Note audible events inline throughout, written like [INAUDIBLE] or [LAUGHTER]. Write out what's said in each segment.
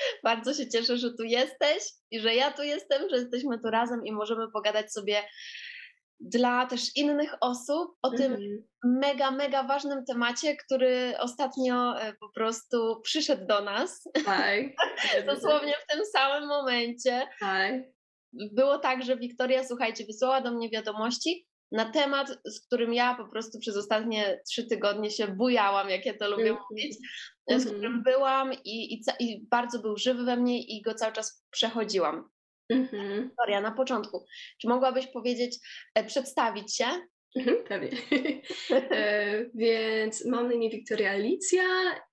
[LAUGHS] Bardzo się cieszę, że tu jesteś i że ja tu jestem, że jesteśmy tu razem i możemy pogadać sobie dla też innych osób o tym Mhm. mega, mega ważnym temacie, który ostatnio e, po prostu przyszedł do nas. Tak. [LAUGHS] Dosłownie w tym samym momencie. Tak. Było tak, że Wiktoria, słuchajcie, wysłała do mnie wiadomości na temat, z którym ja po prostu przez ostatnie trzy tygodnie się bujałam, jak ja to lubię Mhm. mówić, z Mhm. którym byłam i, i, i bardzo był żywy we mnie i go cały czas przechodziłam. Mhm. Wiktoria, na początku, czy mogłabyś powiedzieć, e, przedstawić się? Mhm, Pewnie. [LAUGHS] e, więc mam na imię Wiktoria Alicja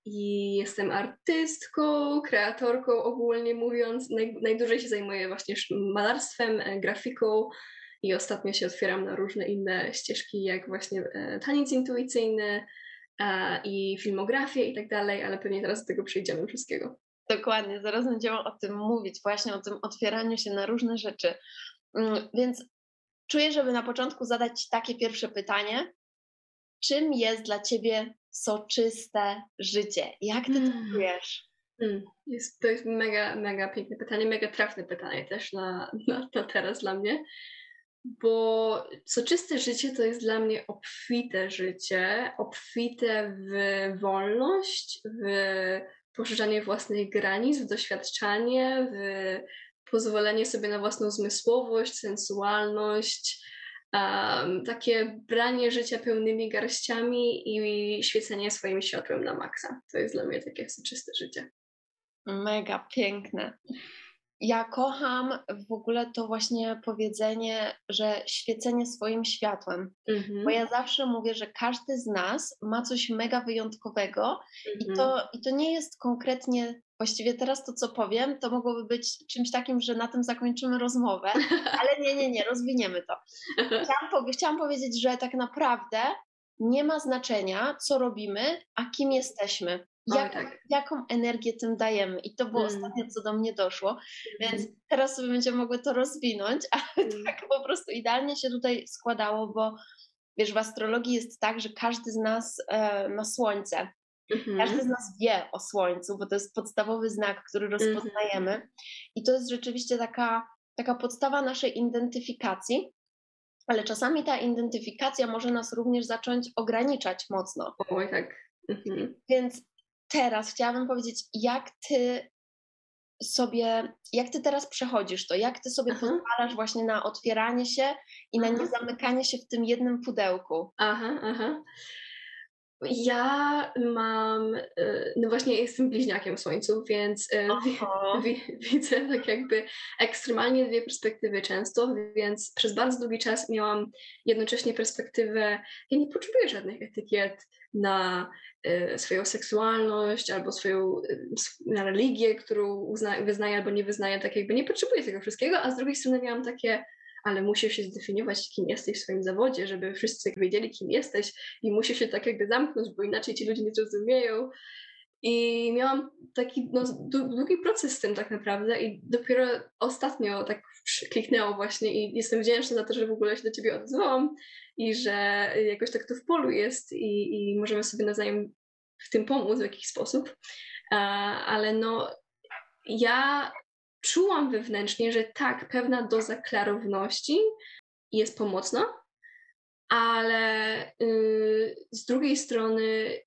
i jestem artystką, kreatorką ogólnie mówiąc. Naj, najdłużej się zajmuję właśnie malarstwem, e, grafiką i ostatnio się otwieram na różne inne ścieżki, jak właśnie e, taniec intuicyjny e, i filmografię i tak dalej, ale pewnie teraz do tego przejdziemy wszystkiego. Dokładnie, zaraz będziemy o tym mówić, właśnie o tym otwieraniu się na różne rzeczy. Mm, Więc czuję, żeby na początku zadać takie pierwsze pytanie. Czym jest dla Ciebie soczyste życie? Jak Ty to Mm. czujesz? Mm, Jest, to jest mega, mega piękne pytanie, mega trafne pytanie też na, na, na teraz dla mnie, bo soczyste życie to jest dla mnie obfite życie, obfite w wolność, w poszerzanie własnych granic, w doświadczanie, w pozwolenie sobie na własną zmysłowość, sensualność, um, takie branie życia pełnymi garściami i świecenie swoim światłem na maksa. To jest dla mnie takie soczyste życie. Mega piękne. Ja kocham w ogóle to właśnie powiedzenie, że świecenie swoim światłem. Mhm. Bo ja zawsze mówię, że każdy z nas ma coś mega wyjątkowego i Mhm. to, i to nie jest konkretnie, właściwie teraz to, co powiem, to mogłoby być czymś takim, że na tym zakończymy rozmowę, [LAUGHS] ale nie, nie, nie, rozwiniemy to. Chciałam, powie- chciałam powiedzieć, że tak naprawdę nie ma znaczenia, co robimy, a kim jesteśmy. Jak, tak. Jaką energię tym dajemy. I to było Mm. ostatnio, co do mnie doszło. Więc Mhm. teraz sobie będziemy mogły to rozwinąć, [LAUGHS] ale Mm. tak po prostu idealnie się tutaj składało, bo wiesz, w astrologii jest tak, że każdy z nas e, ma słońce. Mhm. Każdy z nas wie o słońcu, bo to jest podstawowy znak, który Mhm. rozpoznajemy. I to jest rzeczywiście taka, taka podstawa naszej identyfikacji. Ale czasami ta identyfikacja może nas również zacząć ograniczać mocno. Oj, tak. Mhm. Więc teraz chciałabym powiedzieć, jak ty sobie, jak ty teraz przechodzisz to, jak ty sobie Aha. pozwalasz właśnie na otwieranie się i na Aha. niezamykanie się w tym jednym pudełku. Aha, aha. Ja mam, e, no właśnie jestem bliźniakiem Słońcu, więc wi- wi- [LAUGHS] widzę tak jakby ekstremalnie dwie perspektywy często, więc przez bardzo długi czas miałam jednocześnie perspektywę, ja nie potrzebuję żadnych etykiet na e, swoją seksualność albo swoją na religię, którą uzna, wyznaję albo nie wyznaję, tak jakby nie potrzebuję tego wszystkiego, a z drugiej strony miałam takie, ale musisz się zdefiniować, kim jesteś w swoim zawodzie, żeby wszyscy wiedzieli, kim jesteś i musisz się tak jakby zamknąć, bo inaczej ci ludzie nie zrozumieją. I miałam taki no, dłu- długi proces z tym tak naprawdę i dopiero ostatnio tak kliknęło właśnie i jestem wdzięczna za to, że w ogóle się do ciebie odzwałam i że jakoś tak to w polu jest i, i możemy sobie nawzajem w tym pomóc w jakiś sposób. Ale no ja czułam wewnętrznie, że tak, pewna doza klarowności jest pomocna, ale yy, z drugiej strony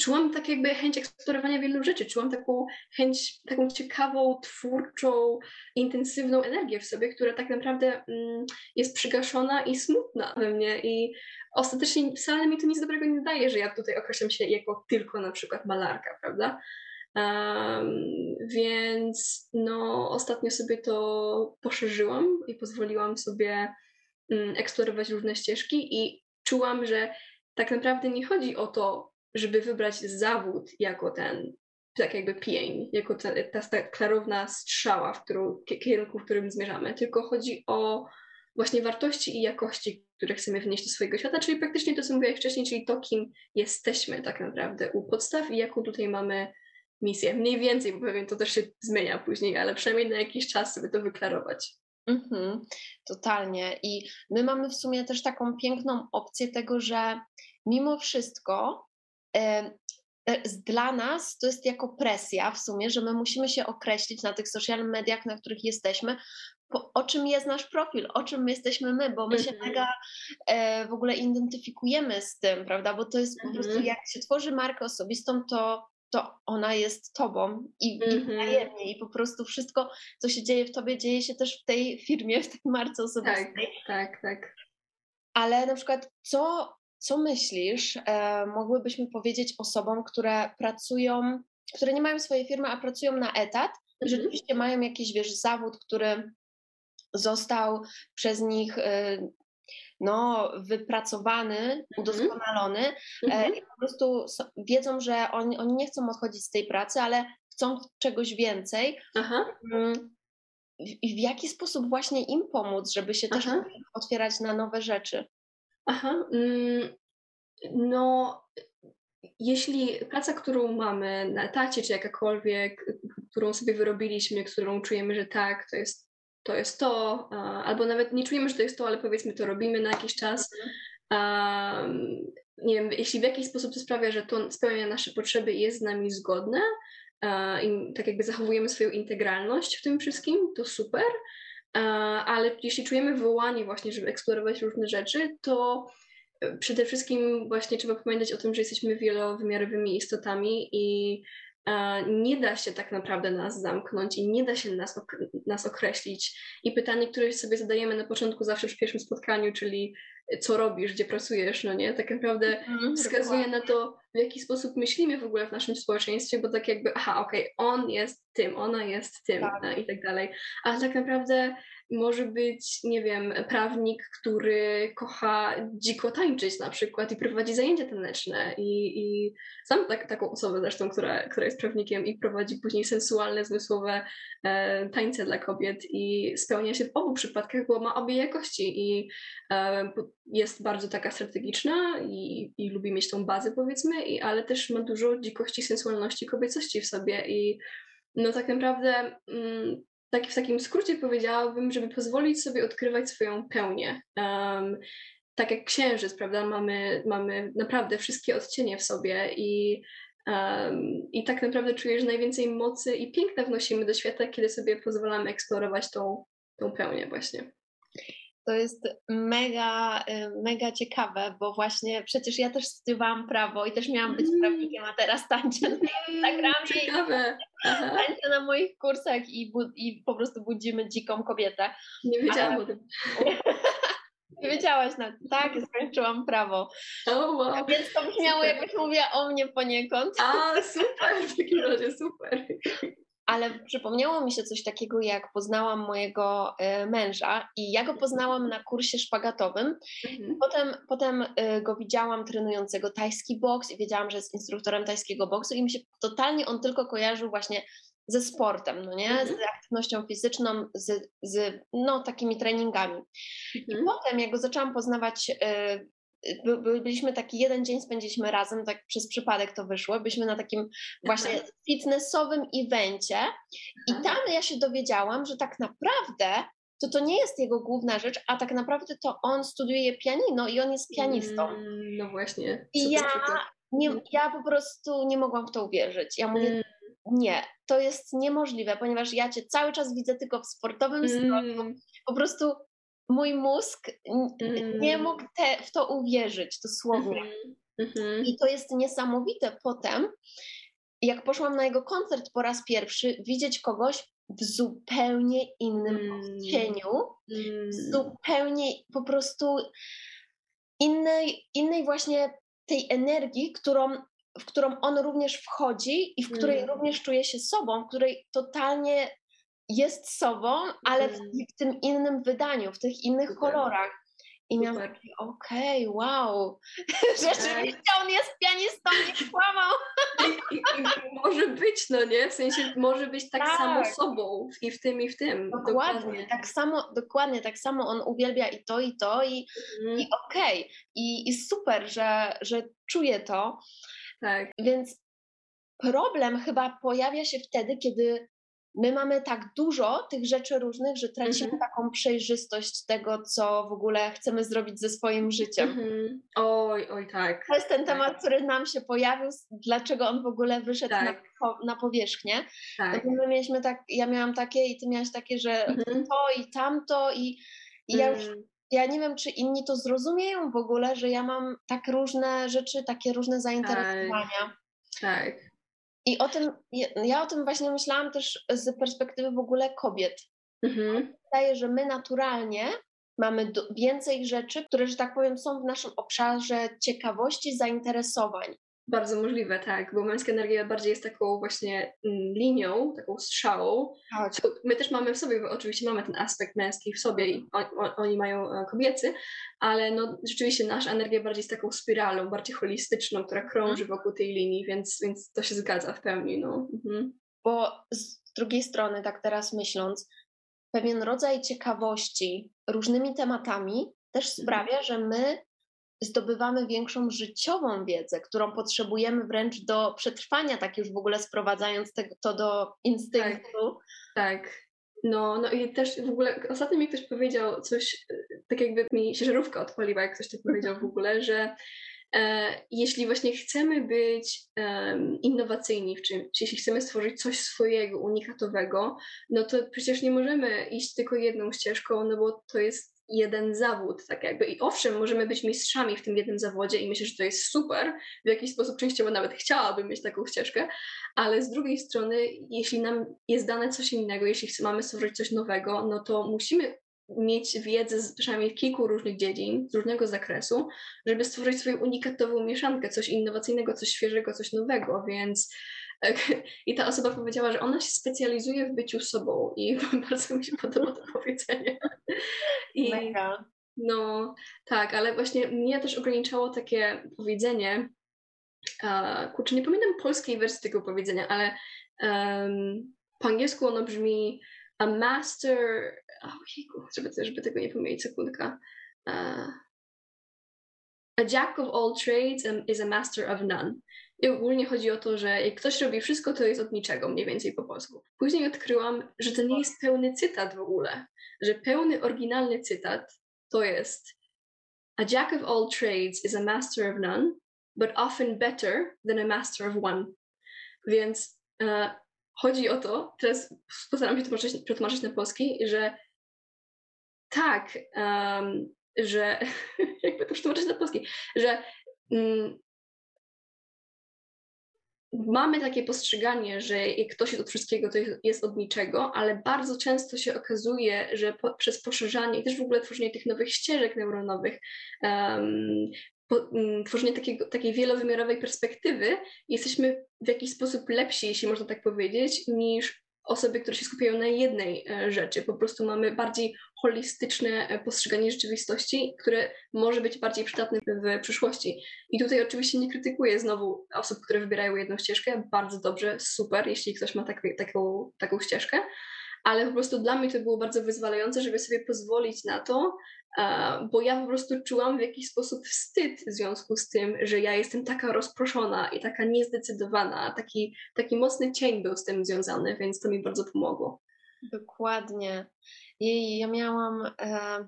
czułam tak jakby chęć eksplorowania wielu rzeczy, czułam taką chęć, taką ciekawą, twórczą, intensywną energię w sobie, która tak naprawdę mm, jest przygaszona i smutna we mnie i ostatecznie wcale mi to nic dobrego nie daje, że ja tutaj określam się jako tylko na przykład malarka, prawda? Więc no, ostatnio sobie to poszerzyłam i pozwoliłam sobie um, eksplorować różne ścieżki i czułam, że tak naprawdę nie chodzi o to, żeby wybrać zawód jako ten, tak jakby pień, jako ta, ta, ta klarowna strzała, w którą, kierunku, w którym zmierzamy, tylko chodzi o właśnie wartości i jakości, które chcemy wnieść do swojego świata, czyli praktycznie to, co mówiłeś wcześniej, czyli to, kim jesteśmy tak naprawdę u podstaw i jaką tutaj mamy misję. Mniej więcej, bo pewnie to też się zmienia później, ale przynajmniej na jakiś czas sobie to wyklarować. Mhm, totalnie. I my mamy w sumie też taką piękną opcję tego, że mimo wszystko e, dla nas to jest jako presja w sumie, że my musimy się określić na tych social mediach, na których jesteśmy, po, o czym jest nasz profil, o czym my jesteśmy my, bo my się mhm. mega e, w ogóle identyfikujemy z tym, prawda? Bo to jest po prostu, mhm. jak się tworzy markę osobistą, to to ona jest tobą i, mm-hmm. i po prostu wszystko, co się dzieje w tobie, dzieje się też w tej firmie, w tej marce osobistej. Tak, tak, tak. Ale na przykład, co, co myślisz, e, mogłybyśmy powiedzieć osobom, które pracują, które nie mają swojej firmy, a pracują na etat, mm-hmm. rzeczywiście mają jakiś, wiesz, zawód, który został przez nich e, no, wypracowany, mhm. udoskonalony mm-hmm. i po prostu wiedzą, że oni, oni nie chcą odchodzić z tej pracy, ale chcą czegoś więcej. Aha. Mm, I w jaki sposób właśnie im pomóc, żeby się też otwierać na nowe rzeczy? Aha. Mm, no, jeśli praca, którą mamy na etacie, czy jakakolwiek, którą sobie wyrobiliśmy, którą czujemy, że tak, to jest to jest to, albo nawet nie czujemy, że to jest to, ale powiedzmy to robimy na jakiś czas. Um, nie wiem, jeśli w jakiś sposób to sprawia, że to spełnia nasze potrzeby i jest z nami zgodne, i tak jakby zachowujemy swoją integralność w tym wszystkim, to super. ale jeśli czujemy wołanie właśnie, żeby eksplorować różne rzeczy, to e, przede wszystkim właśnie trzeba pamiętać o tym, że jesteśmy wielowymiarowymi istotami i nie da się tak naprawdę nas zamknąć i nie da się nas, nas określić. I pytanie, które sobie zadajemy na początku zawsze w pierwszym spotkaniu, czyli co robisz, gdzie pracujesz, no nie, tak naprawdę mm, wskazuje na to, w jaki sposób myślimy w ogóle w naszym społeczeństwie, bo tak jakby, aha, okej, okay, on jest tym, ona jest tym tak. no, i tak dalej. Ale tak naprawdę może być, nie wiem, prawnik, który kocha dziko tańczyć na przykład i prowadzi zajęcia taneczne i, i sam tak, taką osobę zresztą, która, która jest prawnikiem i prowadzi później sensualne, zmysłowe e, tańce dla kobiet i spełnia się w obu przypadkach, bo ma obie jakości i e, jest bardzo taka strategiczna i, i lubi mieć tą bazę powiedzmy, i, ale też ma dużo dzikości, sensualności, kobiecości w sobie i no tak naprawdę mm, tak w takim skrócie powiedziałabym, żeby pozwolić sobie odkrywać swoją pełnię. Um, tak jak księżyc, prawda, mamy, mamy naprawdę wszystkie odcienie w sobie i, um, i tak naprawdę czujesz, najwięcej mocy i piękna wnosimy do świata, kiedy sobie pozwalamy eksplorować tą, tą pełnię właśnie. To jest mega, y, mega ciekawe, bo właśnie przecież ja też studiowałam prawo i też miałam być mm. prawnikiem, a teraz tańczę na Instagramie. Ciekawe. Tańczę na moich kursach i, i po prostu budzimy dziką kobietę. Nie wiedziałam o tym. [LAUGHS] Nie wiedziałaś na tak, skończyłam prawo. Oh, wow. Więc to brzmiało, jakbyś mówiła o mnie poniekąd. A, super, w takim razie super. Ale przypomniało mi się coś takiego, jak poznałam mojego e, męża i ja go poznałam na kursie szpagatowym. Mhm. Potem, potem e, go widziałam trenującego tajski boks i wiedziałam, że jest instruktorem tajskiego boksu i mi się totalnie on tylko kojarzył właśnie ze sportem, no nie? Mhm. Z aktywnością fizyczną, z, z no, takimi treningami. Mhm. I potem, jak go zaczęłam poznawać e, byliśmy taki jeden dzień spędziliśmy razem, tak przez przypadek to wyszło. Byliśmy na takim właśnie fitnessowym evencie i tam ja się dowiedziałam, że tak naprawdę to to nie jest jego główna rzecz, a tak naprawdę to on studiuje pianino i on jest pianistą. Mm, no właśnie. I ja, nie, ja po prostu nie mogłam w to uwierzyć. Ja mówię, mm. nie, to jest niemożliwe, ponieważ ja cię cały czas widzę tylko w sportowym stroju. Mm. Po prostu mój mózg mm. nie mógł te, w to uwierzyć dosłownie. Mm. Mhm. I to jest niesamowite potem, jak poszłam na jego koncert po raz pierwszy, widzieć kogoś w zupełnie innym Mm. odcieniu, Mm. zupełnie po prostu innej, innej właśnie tej energii, którą, w którą on również wchodzi i w której Mm. również czuje się sobą, w której totalnie jest sobą, ale w, Mm. w tym innym wydaniu, w tych innych Super. kolorach. I miałam takie, okej, wow, [LAUGHS] Tak. rzeczywiście on jest pianistą, nie kłamał. I, i, I może być, no nie? W sensie może być tak, Tak. samo sobą i w tym, i w tym. Dokładnie, tak samo, dokładnie tak samo on uwielbia i to, i to, i, Mhm. i okej. I, I super, że, że czuje to. Tak. Więc problem chyba pojawia się wtedy, kiedy my mamy tak dużo tych rzeczy różnych, że tracimy Mhm. taką przejrzystość tego, co w ogóle chcemy zrobić ze swoim życiem. Mhm. Oj, oj, tak. To jest ten Tak. temat, który nam się pojawił, dlaczego on w ogóle wyszedł na, Tak. po, na powierzchnię. Tak. my mieliśmy tak, ja miałam takie i ty miałaś takie, że Mhm. to i tamto i, i ja już Mm, ja nie wiem, czy inni to zrozumieją w ogóle, że ja mam tak różne rzeczy, takie różne zainteresowania. tak. I o tym, ja, o tym właśnie myślałam też z perspektywy w ogóle kobiet. Mhm. Wydaje, że my naturalnie mamy do, więcej rzeczy, które, że tak powiem, są w naszym obszarze ciekawości, zainteresowań. Bardzo możliwe, tak, bo męska energia bardziej jest taką właśnie mm, linią, taką strzałą. Tak. My też mamy w sobie, bo oczywiście mamy ten aspekt męski w sobie i on, on, oni mają e, kobiecy, ale no rzeczywiście nasza energia bardziej jest taką spiralą, bardziej holistyczną, która krąży wokół tej linii, więc, więc to się zgadza w pełni, no. Mhm. Bo z drugiej strony, tak teraz myśląc, pewien rodzaj ciekawości różnymi tematami też sprawia, że my zdobywamy większą życiową wiedzę, którą potrzebujemy wręcz do przetrwania, tak już w ogóle sprowadzając tego, to do instynktu. Tak. No, no i też w ogóle ostatnio mi ktoś powiedział coś, e, tak jakby mi się żarówka odpaliła, jak ktoś tak powiedział w ogóle, że e, jeśli właśnie chcemy być em, innowacyjni w czymś, jeśli chcemy stworzyć coś swojego, unikatowego, no to przecież nie możemy iść tylko jedną ścieżką, no bo to jest jeden zawód, tak jakby. I owszem, możemy być mistrzami w tym jednym zawodzie i myślę, że to jest super. W jakiś sposób częściowo nawet chciałabym mieć taką ścieżkę, ale z drugiej strony, jeśli nam jest dane coś innego, jeśli mamy stworzyć coś nowego, no to musimy mieć wiedzę z przynajmniej kilku różnych dziedzin, z różnego zakresu, żeby stworzyć swoją unikatową mieszankę, coś innowacyjnego, coś świeżego, coś nowego, więc [LAUGHS] i ta osoba powiedziała, że ona się specjalizuje w byciu sobą i [LAUGHS] bardzo mi się podoba to powiedzenie. I Mega. no tak, ale właśnie mnie też ograniczało takie powiedzenie, kurczę, nie pamiętam polskiej wersji tego powiedzenia, ale em, po angielsku ono brzmi a master, ojejku, żeby, żeby tego nie pomylić, sekundka. E, a jack of all trades is a master of none. I ogólnie chodzi o to, że jak ktoś robi wszystko, to jest od niczego, mniej więcej po polsku. Później odkryłam, że to nie jest pełny cytat w ogóle, że pełny, oryginalny cytat to jest A jack of all trades is a master of none, but often better than a master of one. Więc e, chodzi o to, teraz postaram się tłumaczyć, przetłumaczyć na polski, że tak, em, że [LAUGHS] jakby to przetłumaczyć na polski, że mm, mamy takie postrzeganie, że jak ktoś jest od wszystkiego, to jest, od niczego, ale bardzo często się okazuje, że po, przez poszerzanie i też w ogóle tworzenie tych nowych ścieżek neuronowych, um, po, um, tworzenie takiego, takiej wielowymiarowej perspektywy, jesteśmy w jakiś sposób lepsi, jeśli można tak powiedzieć, niż osoby, które się skupiają na jednej e, rzeczy. Po prostu mamy bardziej holistyczne e, postrzeganie rzeczywistości, które może być bardziej przydatne w przyszłości. I tutaj oczywiście nie krytykuję znowu osób, które wybierają jedną ścieżkę. Bardzo dobrze, super, jeśli ktoś ma tak, taką, taką ścieżkę. Ale po prostu dla mnie to było bardzo wyzwalające, żeby sobie pozwolić na to, bo ja po prostu czułam w jakiś sposób wstyd w związku z tym, że ja jestem taka rozproszona i taka niezdecydowana. Taki, taki mocny cień był z tym związany, więc to mi bardzo pomogło. Dokładnie. I ja miałam e,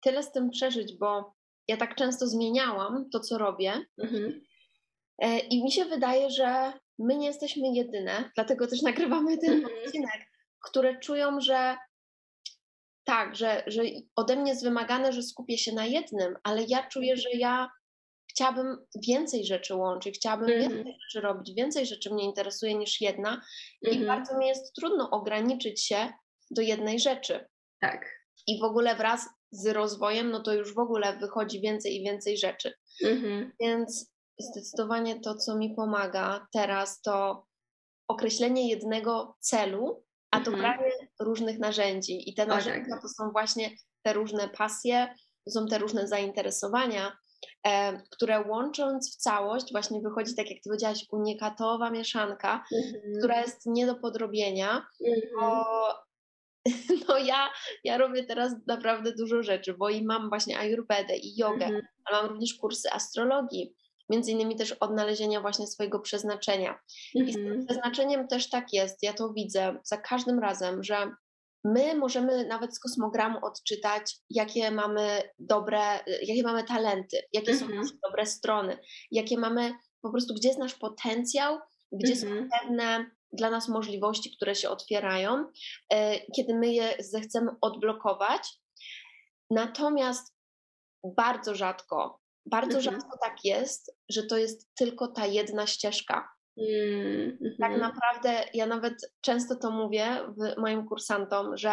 tyle z tym przeżyć, bo ja tak często zmieniałam to, co robię. Mhm. E, I mi się wydaje, że my nie jesteśmy jedyne, dlatego też nagrywamy ten Mhm. odcinek, które czują, że tak, że, że ode mnie jest wymagane, że skupię się na jednym, ale ja czuję, że ja chciałabym więcej rzeczy łączyć, chciałabym Mhm. więcej rzeczy robić, więcej rzeczy mnie interesuje niż jedna i Mhm. bardzo mi jest trudno ograniczyć się do jednej rzeczy. Tak. I w ogóle wraz z rozwojem, no to już w ogóle wychodzi więcej i więcej rzeczy. Mhm. Więc zdecydowanie to, co mi pomaga teraz, to określenie jednego celu, a Mhm. dobranie różnych narzędzi. I te narzędzia tak. to są właśnie te różne pasje, to są te różne zainteresowania, które łącząc w całość właśnie wychodzi, tak jak ty powiedziałaś, unikatowa mieszanka, Mhm. która jest nie do podrobienia, Mhm. bo [LAUGHS] no ja, ja robię teraz naprawdę dużo rzeczy, bo i mam właśnie ayurvedę i jogę, Mhm. ale mam również kursy astrologii, między innymi też odnalezienia właśnie swojego przeznaczenia. I z tym Mhm. przeznaczeniem też tak jest, ja to widzę za każdym razem, że my możemy nawet z kosmogramu odczytać, jakie mamy dobre, jakie mamy talenty, jakie są Mhm. nasze dobre strony, jakie mamy po prostu, gdzie jest nasz potencjał, gdzie są Mhm. pewne dla nas możliwości, które się otwierają, e, kiedy my je zechcemy odblokować. Natomiast bardzo rzadko, bardzo Mhm. rzadko tak jest, że to jest tylko ta jedna ścieżka. Mhm. Tak naprawdę ja nawet często to mówię w moim kursantom, że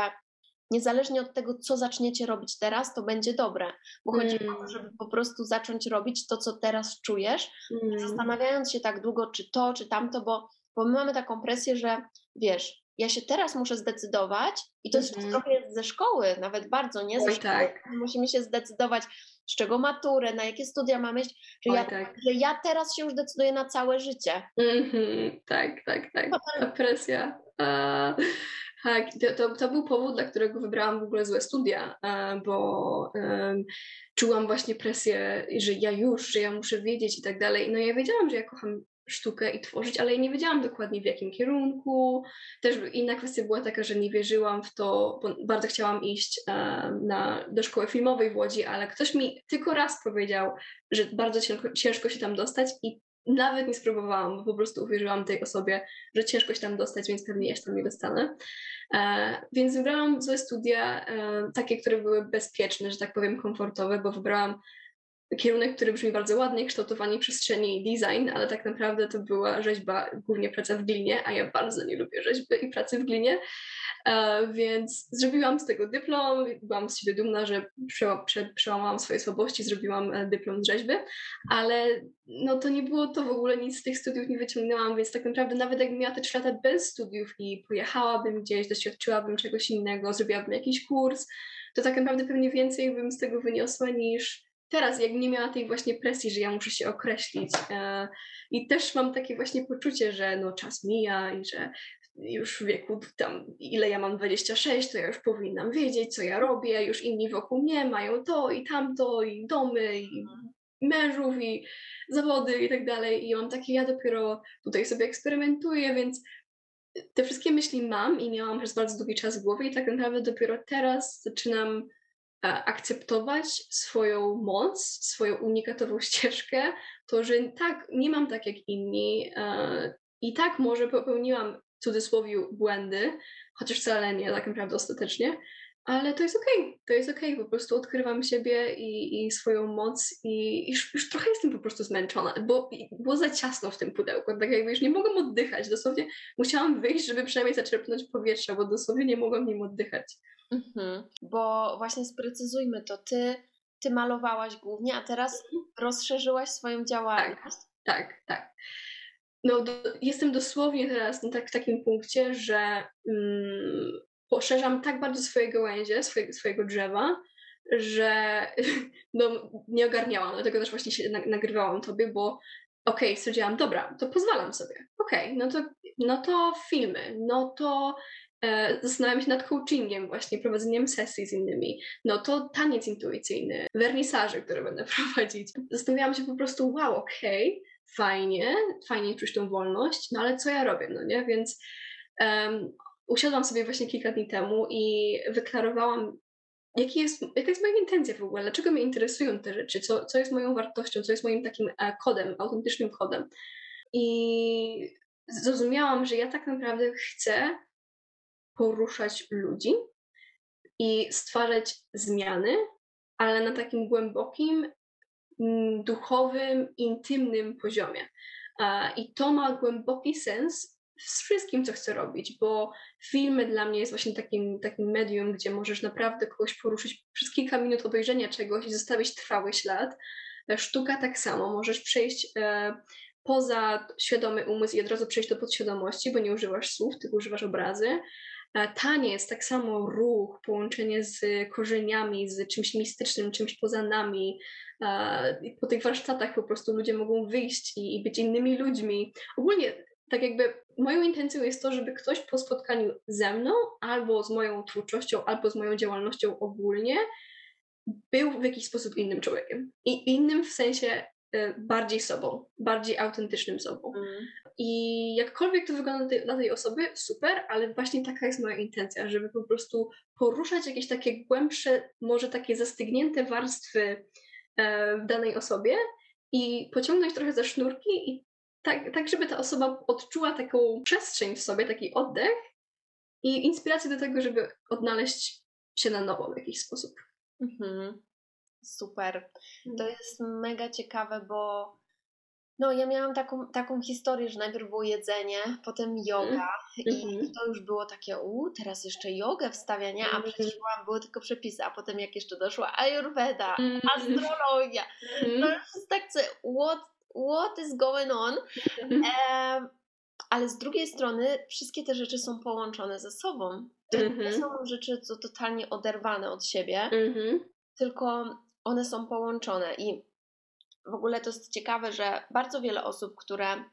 niezależnie od tego, co zaczniecie robić teraz, to będzie dobre, bo chodzi o to, Mm. żeby po prostu zacząć robić to, co teraz czujesz, Mhm. zastanawiając się tak długo, czy to, czy tamto, bo, bo my mamy taką presję, że wiesz, ja się teraz muszę zdecydować i to jest Mhm. trochę jest ze szkoły, nawet bardzo, nie ze Oj, szkoły. tak. Musimy się zdecydować, z czego maturę, na jakie studia mamy iść, że, Oj, ja, tak. że ja teraz się już decyduję na całe życie. Mhm, tak, tak, tak. Ta presja. E, tak, to, to, to był powód, dla którego wybrałam w ogóle złe studia, bo em, czułam właśnie presję, że ja już, że ja muszę wiedzieć i tak dalej. No ja wiedziałam, że ja kocham sztukę i tworzyć, ale ja nie wiedziałam dokładnie w jakim kierunku. Też inna kwestia była taka, że nie wierzyłam w to, bardzo chciałam iść na, do szkoły filmowej w Łodzi, ale ktoś mi tylko raz powiedział, że bardzo ciężko, ciężko się tam dostać i nawet nie spróbowałam, bo po prostu uwierzyłam tej osobie, że ciężko się tam dostać, więc pewnie się tam nie dostanę. E, więc wybrałam złe studia, e, takie, które były bezpieczne, że tak powiem, komfortowe, bo wybrałam kierunek, który brzmi bardzo ładnie, kształtowanie przestrzeni i design, ale tak naprawdę to była rzeźba, głównie praca w glinie, a ja bardzo nie lubię rzeźby i pracy w glinie, e, więc zrobiłam z tego dyplom, byłam z siebie dumna, że przeła, prze, przełamałam swoje słabości, zrobiłam e, dyplom z rzeźby, ale no to nie było to w ogóle, nic z tych studiów nie wyciągnęłam, więc tak naprawdę nawet jakbym miała te trzy lata bez studiów i pojechałabym gdzieś, doświadczyłabym czegoś innego, zrobiłabym jakiś kurs, to tak naprawdę pewnie więcej bym z tego wyniosła niż teraz, jak nie miała tej właśnie presji, że ja muszę się określić. E, I też mam takie właśnie poczucie, że no czas mija i że już w wieku tam, ile ja mam 26, to ja już powinnam wiedzieć, co ja robię, już inni wokół mnie mają to i tamto, i domy, i mężów, i zawody i tak dalej. I mam takie, ja dopiero tutaj sobie eksperymentuję, więc te wszystkie myśli mam i miałam przez bardzo długi czas w głowie i tak naprawdę dopiero teraz zaczynam akceptować swoją moc, swoją unikatową [LAUGHS] ścieżkę, to, że tak, nie mam tak jak inni e, i tak może popełniłam w cudzysłowie błędy, chociaż wcale nie tak naprawdę ostatecznie, ale to jest okej, okay. to jest okej, okay. po prostu odkrywam siebie i, i swoją moc i już, już, trochę jestem po prostu zmęczona, bo było za ciasno w tym pudełku, tak jakby już nie mogłam oddychać, dosłownie musiałam wyjść, żeby przynajmniej zaczerpnąć powietrze, bo dosłownie nie mogłam nim oddychać. Mhm. Bo właśnie sprecyzujmy to, ty, ty malowałaś głównie, a teraz rozszerzyłaś swoją działalność. Tak, tak, tak. No, do, jestem dosłownie teraz na tak, w takim punkcie, że mm, poszerzam tak bardzo swoje gałęzie, swoje, swojego drzewa, że [LAUGHS] no, nie ogarniałam, dlatego też właśnie się nagrywałam tobie, bo okej, okay, stwierdziłam, dobra, to pozwalam sobie, okej, okay, no, to, no to filmy, no to e, zastanawiam się nad coachingiem właśnie, prowadzeniem sesji z innymi, no to taniec intuicyjny, wernisaże, które będę [LAUGHS] prowadzić. Zastanawiałam się po prostu, wow, okej, okay, fajnie, fajnie czuć tą wolność, no ale co ja robię, no nie, więc um, usiadłam sobie właśnie kilka dni temu i wyklarowałam, jaki jest, jaka jest moja intencja w ogóle, dlaczego mnie interesują te rzeczy, co, co jest moją wartością, co jest moim takim e, kodem, autentycznym kodem. I zrozumiałam, że ja tak naprawdę chcę poruszać ludzi i stwarzać zmiany, ale na takim głębokim, mm, duchowym, intymnym poziomie. I to ma głęboki sens z wszystkim, co chcę robić, bo filmy dla mnie jest właśnie takim, takim medium, gdzie możesz naprawdę kogoś poruszyć przez kilka minut obejrzenia czegoś i zostawić trwały ślad. Sztuka tak samo, możesz przejść e, poza świadomy umysł i od razu przejść do podświadomości, bo nie używasz słów, tylko używasz obrazy. E, taniec, tak samo ruch, połączenie z korzeniami, z czymś mistycznym, czymś poza nami. E, po tych warsztatach po prostu ludzie mogą wyjść i, i być innymi ludźmi. Ogólnie, tak jakby moją intencją jest to, żeby ktoś po spotkaniu ze mną, albo z moją twórczością, albo z moją działalnością ogólnie, był w jakiś sposób innym człowiekiem. I innym w sensie Y, bardziej sobą, bardziej autentycznym sobą. Mm. I jakkolwiek to wygląda dla tej osoby, super, ale właśnie taka jest moja intencja, żeby po prostu poruszać jakieś takie głębsze, może takie zastygnięte warstwy e, w danej osobie i pociągnąć trochę za sznurki i tak, tak, żeby ta osoba odczuła taką przestrzeń w sobie, taki oddech i inspirację do tego, żeby odnaleźć się na nowo w jakiś sposób. Mhm. Super. To mm. jest mega ciekawe, bo no, ja miałam taką, taką historię, że najpierw było jedzenie, potem yoga mm. i mm-hmm. to już było takie, u, teraz jeszcze jogę wstawiania, a przecież byłam, były tylko przepisy, a potem jak jeszcze doszła ayurveda, astrologia, to już jest tak, what, what is going on? E, ale z drugiej strony wszystkie te rzeczy są połączone ze sobą. To nie mm-hmm. są rzeczy co totalnie oderwane od siebie, tylko one są połączone i w ogóle to jest ciekawe, że bardzo wiele osób, które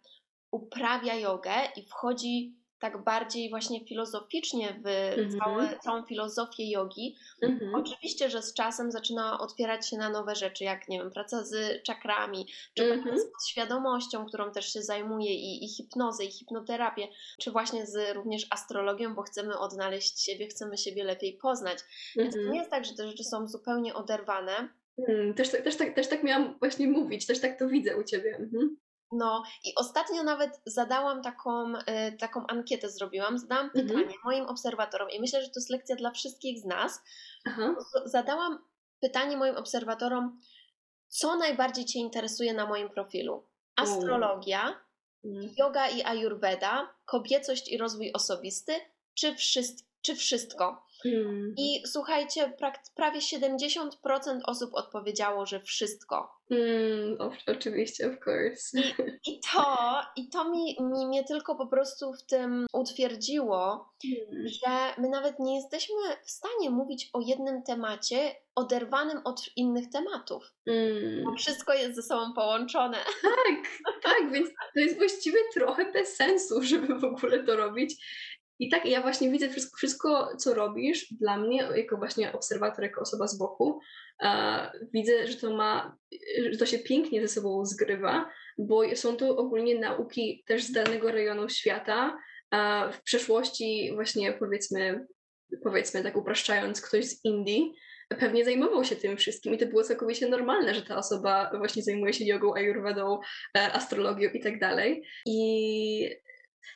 uprawia jogę i wchodzi tak bardziej właśnie filozoficznie w mm-hmm. całe, całą filozofię jogi. Mm-hmm. Oczywiście, że z czasem zaczyna otwierać się na nowe rzeczy, jak nie wiem, praca z czakrami, czy mm-hmm. praca z świadomością, którą też się zajmuje i, i hipnozę, i hipnoterapię, czy właśnie z również astrologią, bo chcemy odnaleźć siebie, chcemy siebie lepiej poznać. Więc to nie jest tak, że te rzeczy są zupełnie oderwane. Hmm, też, też, tak, też tak miałam właśnie mówić, też tak to widzę u Ciebie. Mhm. No i ostatnio nawet zadałam taką, y, taką ankietę, zrobiłam, zadałam mhm. pytanie moim obserwatorom i myślę, że to jest lekcja dla wszystkich z nas. Aha. Zadałam pytanie moim obserwatorom, co najbardziej Cię interesuje na moim profilu? Astrologia, mm. yoga i ayurveda, kobiecość i rozwój osobisty, czy, wszystko? czy wszystko? Hmm. I słuchajcie, prawie 70% osób odpowiedziało, że wszystko. Hmm, oczywiście, of course. I, i to, i to mi, mi mnie tylko po prostu w tym utwierdziło, hmm. że my nawet nie jesteśmy w stanie mówić o jednym temacie oderwanym od innych tematów. Hmm. Bo wszystko jest ze sobą połączone. Tak, tak, więc to jest właściwie trochę bez sensu, żeby w ogóle to robić. I tak ja właśnie widzę wszystko, wszystko, co robisz dla mnie, jako właśnie obserwator, jako osoba z boku. Widzę, że to ma, że to się pięknie ze sobą zgrywa, bo są to ogólnie nauki też z danego rejonu świata. W przeszłości właśnie powiedzmy, powiedzmy tak upraszczając, ktoś z Indii pewnie zajmował się tym wszystkim i to było całkowicie normalne, że ta osoba właśnie zajmuje się jogą, ayurvedą, e, astrologią i tak dalej. I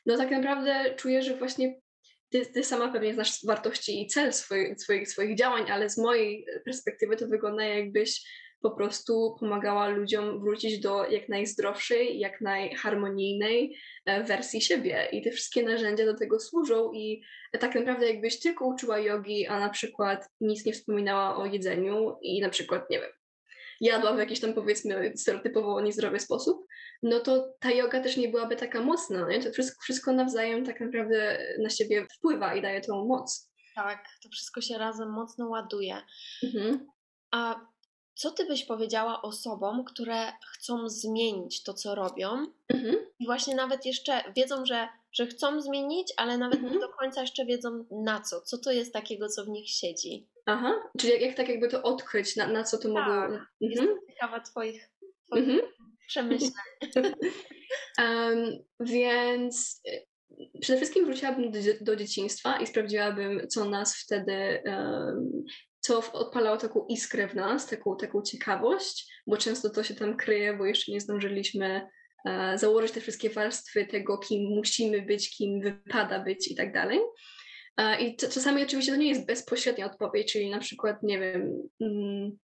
no tak naprawdę czuję, że właśnie ty, ty sama pewnie znasz wartości i cel swoich, swoich, swoich działań, ale z mojej perspektywy to wygląda jakbyś po prostu pomagała ludziom wrócić do jak najzdrowszej, jak najharmonijnej e, wersji siebie. I te wszystkie narzędzia do tego służą. I tak naprawdę, jakbyś tylko uczyła jogi, a na przykład nic nie wspominała o jedzeniu i na przykład, nie wiem, jadła w jakiś tam powiedzmy stereotypowo niezdrowy sposób, no to ta yoga też nie byłaby taka mocna, nie? To wszystko, wszystko nawzajem tak naprawdę na siebie wpływa i daje tą moc. Tak, to wszystko się razem mocno ładuje. Mhm. A co ty byś powiedziała osobom, które chcą zmienić to, co robią mhm. i właśnie nawet jeszcze wiedzą, że, że chcą zmienić, ale nawet mhm. nie do końca jeszcze wiedzą na co? Co to jest takiego, co w nich siedzi? Aha, czyli jak, jak tak jakby to odkryć, na, na co to tak. mogło... Mhm. Jestem ciekawa twoich, twoich mhm. przemyśleń. [LAUGHS] um, więc y, przede wszystkim wróciłabym do, do, dzieciństwa i sprawdziłabym, co nas wtedy, um, co odpalało taką iskrę w nas, taką, taką ciekawość, bo często to się tam kryje, bo jeszcze nie zdążyliśmy założyć te wszystkie warstwy tego, kim musimy być, kim wypada być i tak dalej. I czasami oczywiście to nie jest bezpośrednia odpowiedź, czyli na przykład, nie wiem, mm,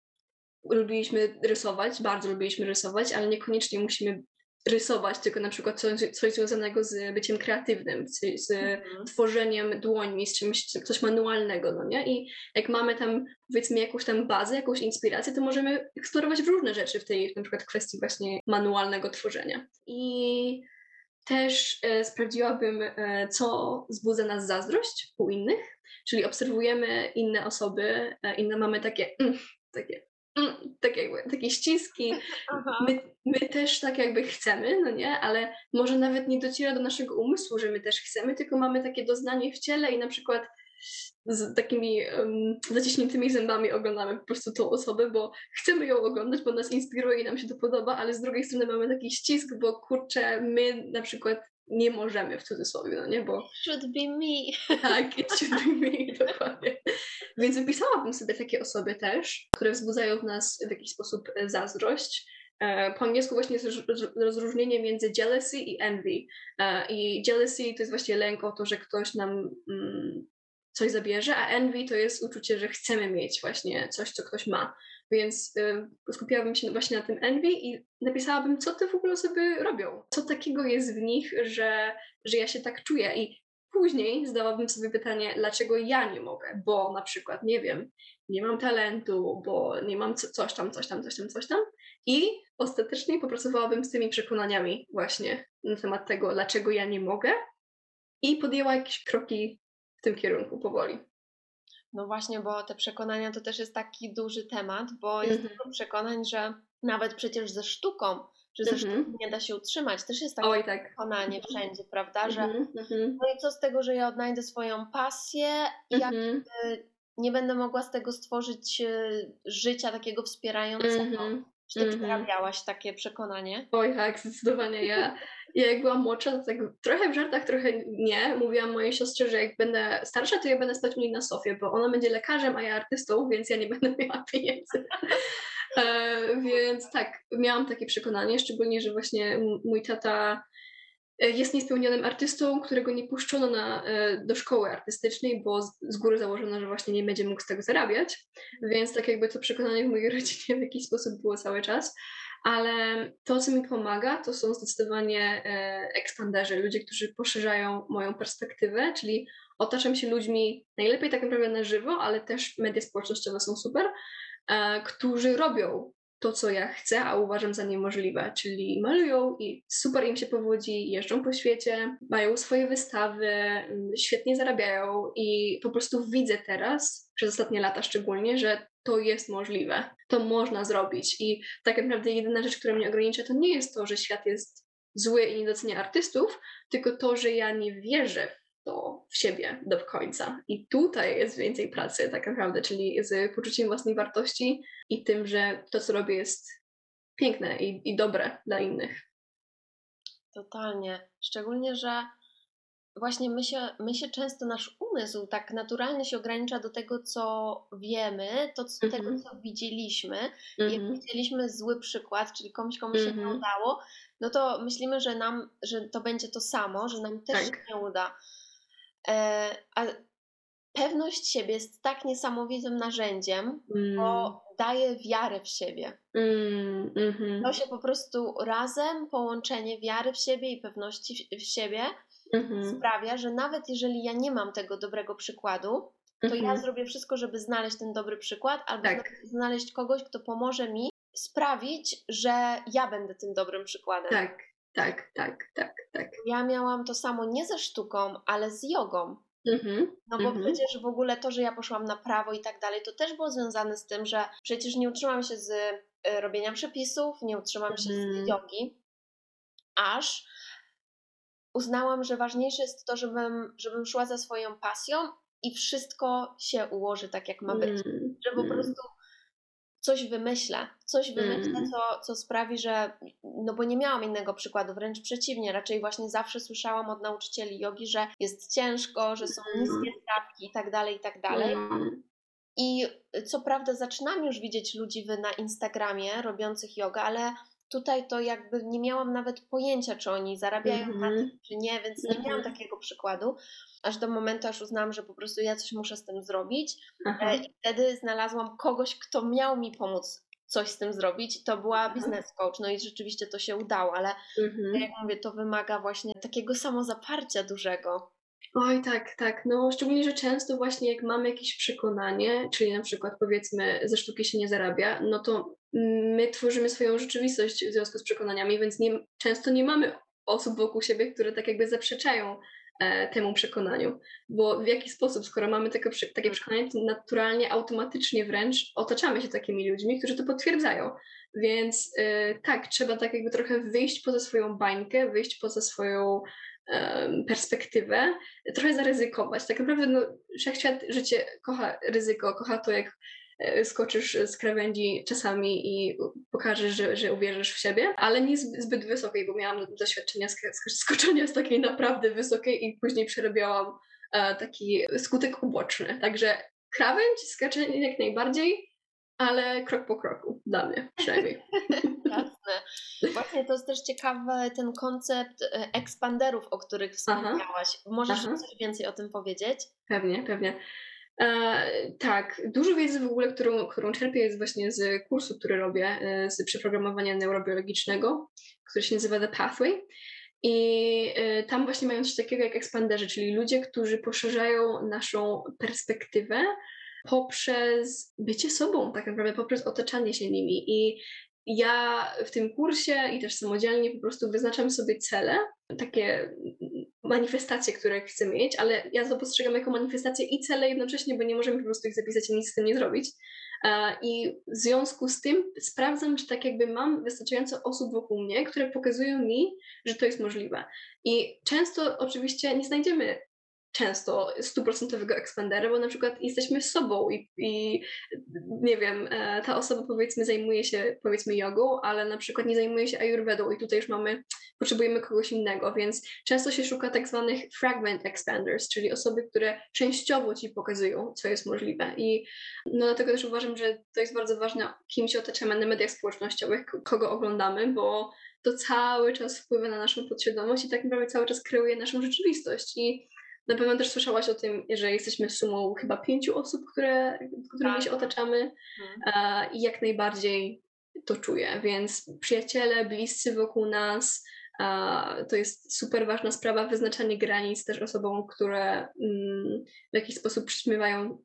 lubiliśmy rysować, bardzo lubiliśmy rysować, ale niekoniecznie musimy rysować, tylko na przykład coś, coś związanego z byciem kreatywnym, z, z Mhm. tworzeniem dłońmi, z czymś, coś manualnego, no nie? I jak mamy tam, powiedzmy, jakąś tam bazę, jakąś inspirację, to możemy eksplorować różne rzeczy w tej, na przykład kwestii właśnie manualnego tworzenia. I też e, sprawdziłabym, e, co wzbudza nas zazdrość u innych, czyli obserwujemy inne osoby, e, inne mamy takie, mm, takie, mm, takie, jakby, takie ściski, my, my też tak jakby chcemy, no nie, ale może nawet nie dociera do naszego umysłu, że my też chcemy, tylko mamy takie doznanie w ciele i na przykład z takimi um, zaciśniętymi zębami oglądamy po prostu tą osobę, bo chcemy ją oglądać, bo nas inspiruje i nam się to podoba, ale z drugiej strony mamy taki ścisk, bo kurczę, my na przykład nie możemy w cudzysłowie, no nie, bo Should be me. [LAUGHS] tak, it should be me, [LAUGHS] dokładnie. Więc wypisałabym sobie takie osoby też, które wzbudzają w nas w jakiś sposób e, zazdrość. E, Po angielsku właśnie jest roz- roz- rozróżnienie między jealousy i envy. E, I jealousy to jest właśnie lęk o to, że ktoś nam mm, coś zabierze, a envy to jest uczucie, że chcemy mieć właśnie coś, co ktoś ma. Więc y, skupiałabym się właśnie na tym envy i napisałabym, co te w ogóle osoby robią. Co takiego jest w nich, że, że ja się tak czuję. I później zdałabym sobie pytanie, dlaczego ja nie mogę, bo na przykład, nie wiem, nie mam talentu, bo nie mam co, coś tam, coś tam, coś tam, coś tam. I ostatecznie popracowałabym z tymi przekonaniami właśnie na temat tego, dlaczego ja nie mogę i podjęła jakieś kroki w tym kierunku powoli. No właśnie, bo te przekonania to też jest taki duży temat, bo jest Mhm. dużo przekonań, że nawet przecież ze sztuką, że ze Mhm. sztuką nie da się utrzymać. Też jest takie Oj, tak. przekonanie wszędzie, prawda? Że Mhm, mhm, no i co z tego, że ja odnajdę swoją pasję i jak mhm, nie będę mogła z tego stworzyć e, życia takiego wspierającego. Czy ty mhm. przerabiałaś takie przekonanie? Oj, tak, zdecydowanie. Ja, ja jak byłam młodsza, to tak trochę w żartach, trochę nie. Mówiłam mojej siostrze, że jak będę starsza, to ja będę spać u niej na sofie, bo ona będzie lekarzem, a ja artystą, więc ja nie będę [LAUGHS] miała pieniędzy. E, więc tak, miałam takie przekonanie, szczególnie, że właśnie mój tata jest niespełnionym artystą, którego nie puszczono na, e, do szkoły artystycznej, bo z, z góry założono, że właśnie nie będzie mógł z tego zarabiać. Więc tak jakby to przekonanie w mojej [LAUGHS] rodzinie w jakiś sposób było cały czas. Ale to, co mi pomaga, to są zdecydowanie e, ekspanderzy, ludzie, którzy poszerzają moją perspektywę, czyli otaczam się ludźmi najlepiej tak naprawdę na żywo, ale też media społecznościowe są super, e, którzy robią to, co ja chcę, a uważam za niemożliwe, czyli malują i super im się powodzi, jeżdżą po świecie, mają swoje wystawy, mm, świetnie zarabiają i po prostu widzę teraz, przez ostatnie lata szczególnie, że to jest możliwe, to można zrobić. I tak naprawdę jedyna rzecz, która mnie ogranicza, to nie jest to, że świat jest zły i nie docenia artystów, tylko to, że ja nie wierzę w to w siebie do końca. I tutaj jest więcej pracy tak naprawdę, czyli z poczuciem własnej wartości i tym, że to, co robię jest piękne i, i dobre dla innych. Totalnie. Szczególnie, że właśnie my się, my się często, nasz umysł tak naturalnie się ogranicza do tego, co wiemy, to co, Mhm. tego, co widzieliśmy. I jak Mhm. widzieliśmy zły przykład, czyli komuś, komu się nie Mhm. udało, no to myślimy, że nam, że to będzie to samo, że nam też Tak. się nie uda. E, a pewność siebie jest tak niesamowitym narzędziem, Mm, bo daje wiarę w siebie. mm, mhm, To się po prostu razem, połączenie wiary w siebie i pewności w- w siebie mhm, sprawia, że nawet jeżeli ja nie mam tego dobrego przykładu, to ja mhm. zrobię wszystko, żeby znaleźć ten dobry przykład, albo Tak. zna- znaleźć kogoś, kto pomoże mi sprawić, że ja będę tym dobrym przykładem. Tak, tak, tak, tak, tak. Ja miałam to samo nie ze sztuką, ale z jogą. Mhm, No bo mhm. przecież w ogóle to, że ja poszłam na prawo i tak dalej, to też było związane z tym, że przecież nie utrzymam się z y, robienia przepisów, nie utrzymam się Mhm. z jogi, aż uznałam, że ważniejsze jest to, żebym, żebym szła za swoją pasją i wszystko się ułoży tak, jak ma być. Mm, Że po mm, prostu coś wymyślę, coś wymyślę, Mm. co, co sprawi, że. No bo nie miałam innego przykładu, wręcz przeciwnie, raczej właśnie zawsze słyszałam od nauczycieli jogi, że jest ciężko, że są niskie stawki i tak dalej, i tak dalej. mm, I co prawda zaczynam już widzieć ludzi na Instagramie robiących jogę, ale tutaj to jakby nie miałam nawet pojęcia, czy oni zarabiają na Mhm. tym, czy nie, więc nie miałam Mhm. takiego przykładu, aż do momentu, aż uznałam, że po prostu ja coś muszę z tym zrobić. Aha. E, I wtedy znalazłam kogoś, kto miał mi pomóc coś z tym zrobić, to była biznes coach. No i rzeczywiście to się udało, ale Mhm. jak mówię, to wymaga właśnie takiego samozaparcia dużego. Oj, tak, tak. No, szczególnie, że często właśnie jak mamy jakieś przekonanie, czyli na przykład powiedzmy, ze sztuki się nie zarabia, no to my tworzymy swoją rzeczywistość w związku z przekonaniami, więc nie, często nie mamy osób wokół siebie, które tak jakby zaprzeczają e, temu przekonaniu. Bo w jaki sposób, skoro mamy takie, takie przekonanie, to naturalnie, automatycznie wręcz otaczamy się takimi ludźmi, którzy to potwierdzają. Więc e, tak, trzeba tak jakby trochę wyjść poza swoją bańkę, wyjść poza swoją perspektywę, trochę zaryzykować. Tak naprawdę no, wszechświat życie kocha ryzyko, kocha to, jak skoczysz z krawędzi czasami i pokażesz, że, że uwierzysz w siebie, ale nie zb- zbyt wysokiej, bo miałam doświadczenia sk- sk- skoczenia z takiej naprawdę wysokiej i później przerabiałam e, taki skutek uboczny. Także krawędź, skaczenie jak najbardziej, ale krok po kroku, dla mnie przynajmniej. [LAUGHS] Jasne. Właśnie to jest też ciekawy ten koncept e, ekspanderów, o których wspomniałaś. Możesz Aha. coś więcej o tym powiedzieć? Pewnie, pewnie. E, tak, dużo wiedzy w ogóle, którą, którą czerpię jest właśnie z kursu, który robię, e, z przeprogramowania neurobiologicznego, który się nazywa The Pathway. I e, tam właśnie mają coś takiego jak ekspanderzy, czyli ludzie, którzy poszerzają naszą perspektywę poprzez bycie sobą, tak naprawdę poprzez otaczanie się nimi. I ja w tym kursie i też samodzielnie po prostu wyznaczam sobie cele, takie manifestacje, które chcę mieć, ale ja to postrzegam jako manifestacje i cele jednocześnie, bo nie możemy po prostu ich zapisać i nic z tym nie zrobić. E, I w związku z tym sprawdzam, czy tak jakby mam wystarczająco osób wokół mnie, które pokazują mi, że to jest możliwe. I często oczywiście nie znajdziemy często stuprocentowego ekspandera, bo na przykład jesteśmy sobą i, i nie wiem, e, ta osoba powiedzmy zajmuje się powiedzmy jogą, ale na przykład nie zajmuje się ayurvedą i tutaj już mamy, potrzebujemy kogoś innego, więc często się szuka tak zwanych fragment expanders, czyli osoby, które częściowo ci pokazują, co jest możliwe. I no dlatego też uważam, że to jest bardzo ważne, kim się otaczamy na mediach społecznościowych, kogo oglądamy, bo to cały czas wpływa na naszą podświadomość i tak naprawdę cały czas kreuje naszą rzeczywistość. I na pewno też słyszałaś o tym, że jesteśmy sumą chyba pięciu osób, które, którymi Tak. się otaczamy Mhm. i jak najbardziej to czuję, więc przyjaciele, bliscy wokół nas, to jest super ważna sprawa, wyznaczanie granic też osobom, które mm, w jakiś sposób przyćmiewają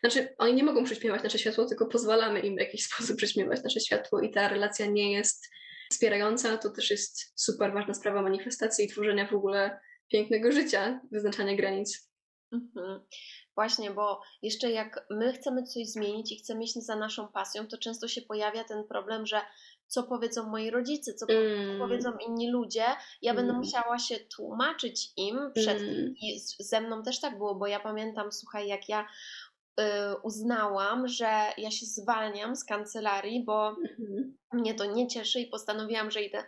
znaczy, oni nie mogą przyćmiewać nasze światło, tylko pozwalamy im w jakiś [LAUGHS] sposób przyćmiewać nasze światło i ta relacja nie jest wspierająca. To też jest super ważna sprawa manifestacji i tworzenia w ogóle pięknego życia, wyznaczania granic. Mhm. Właśnie, bo jeszcze jak my chcemy coś zmienić i chcemy iść za naszą pasją, to często się pojawia ten problem, że co powiedzą moi rodzice, co Mm. powiedzą inni ludzie, ja będę Mm. musiała się tłumaczyć im przed Mm. i ze mną też tak było, bo ja pamiętam, słuchaj, jak ja y, uznałam, że ja się zwalniam z kancelarii, bo Mhm. mnie to nie cieszy i postanowiłam, że idę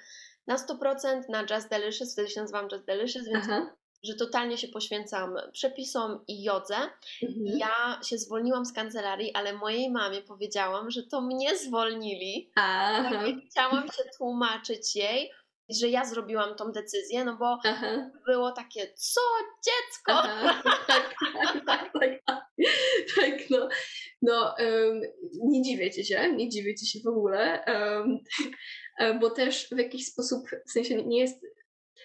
na 100% na Just Delicious, wtedy się nazywam Just Delicious, więc Aha. że totalnie się poświęcam przepisom i jodze. Mhm. Ja się zwolniłam z kancelarii, ale mojej mamie powiedziałam, że to mnie zwolnili. Aha. I chciałam się tłumaczyć jej, że ja zrobiłam tą decyzję, no bo Aha. było takie, co dziecko? Aha. [LAUGHS] Tak, tak, tak, tak, tak. Tak, no. No, em, nie dziwię ci się, nie dziwię ci się w ogóle, e, bo też w jakiś sposób, w sensie nie jest,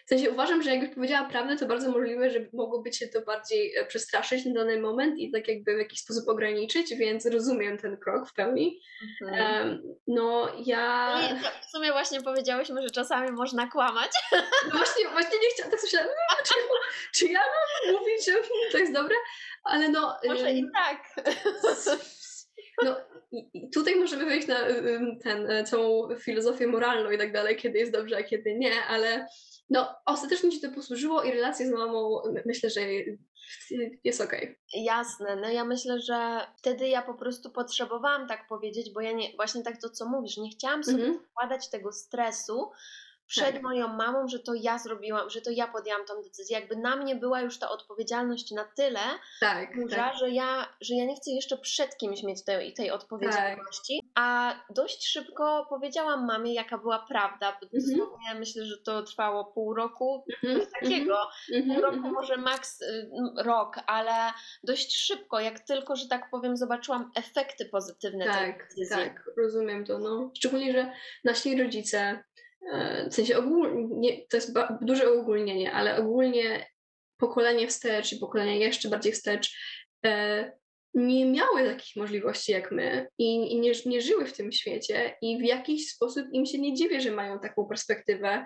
w sensie uważam, że jakbyś powiedziała prawdę, to bardzo możliwe, że mogłoby cię to bardziej e, przestraszyć na dany moment i tak jakby w jakiś sposób ograniczyć, więc rozumiem ten krok w pełni. Mhm. Em, no, ja... I w sumie właśnie powiedziałyśmy, że czasami można kłamać. No właśnie, właśnie nie chciałam, tak "Mm, czy, czy ja mam mówić, że to jest dobre? Ale no... Może i tak. No i, tutaj możemy wejść na ym, ten, e, całą filozofię moralną i tak dalej, kiedy jest dobrze, a kiedy nie, ale no ostatecznie ci to posłużyło i relacje z mamą my- myślę, że jest okej. Jasne, no ja myślę, że wtedy ja po prostu potrzebowałam tak powiedzieć, bo ja nie, właśnie tak to co mówisz, nie chciałam sobie Mhm. wkładać tego stresu, przed Tak. moją mamą, że to ja zrobiłam, że to ja podjęłam tą decyzję. Jakby na mnie była już ta odpowiedzialność na tyle Tak, duża, tak. że, ja, że ja nie chcę jeszcze przed kimś mieć tej, tej odpowiedzialności. A dość szybko powiedziałam mamie, jaka była prawda. Mhm. dosłownie myślę, że to trwało pół roku, Mhm, coś takiego. mhm, Pół roku, mhm. może maks y, rok, ale dość szybko, jak tylko, że tak powiem, zobaczyłam efekty pozytywne tej Tak, decyzji. tak, rozumiem to. No. Szczególnie, że nasi rodzice, w sensie ogólnie, to jest duże uogólnienie, ale ogólnie pokolenie wstecz i pokolenia jeszcze bardziej wstecz e, nie miały takich możliwości jak my i, i nie, nie żyły w tym świecie i w jakiś sposób im się nie dziwię, że mają taką perspektywę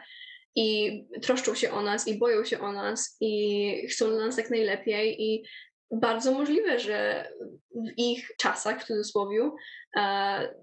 i troszczą się o nas i boją się o nas i chcą dla nas jak najlepiej i bardzo możliwe, że w ich czasach, w cudzysłowie,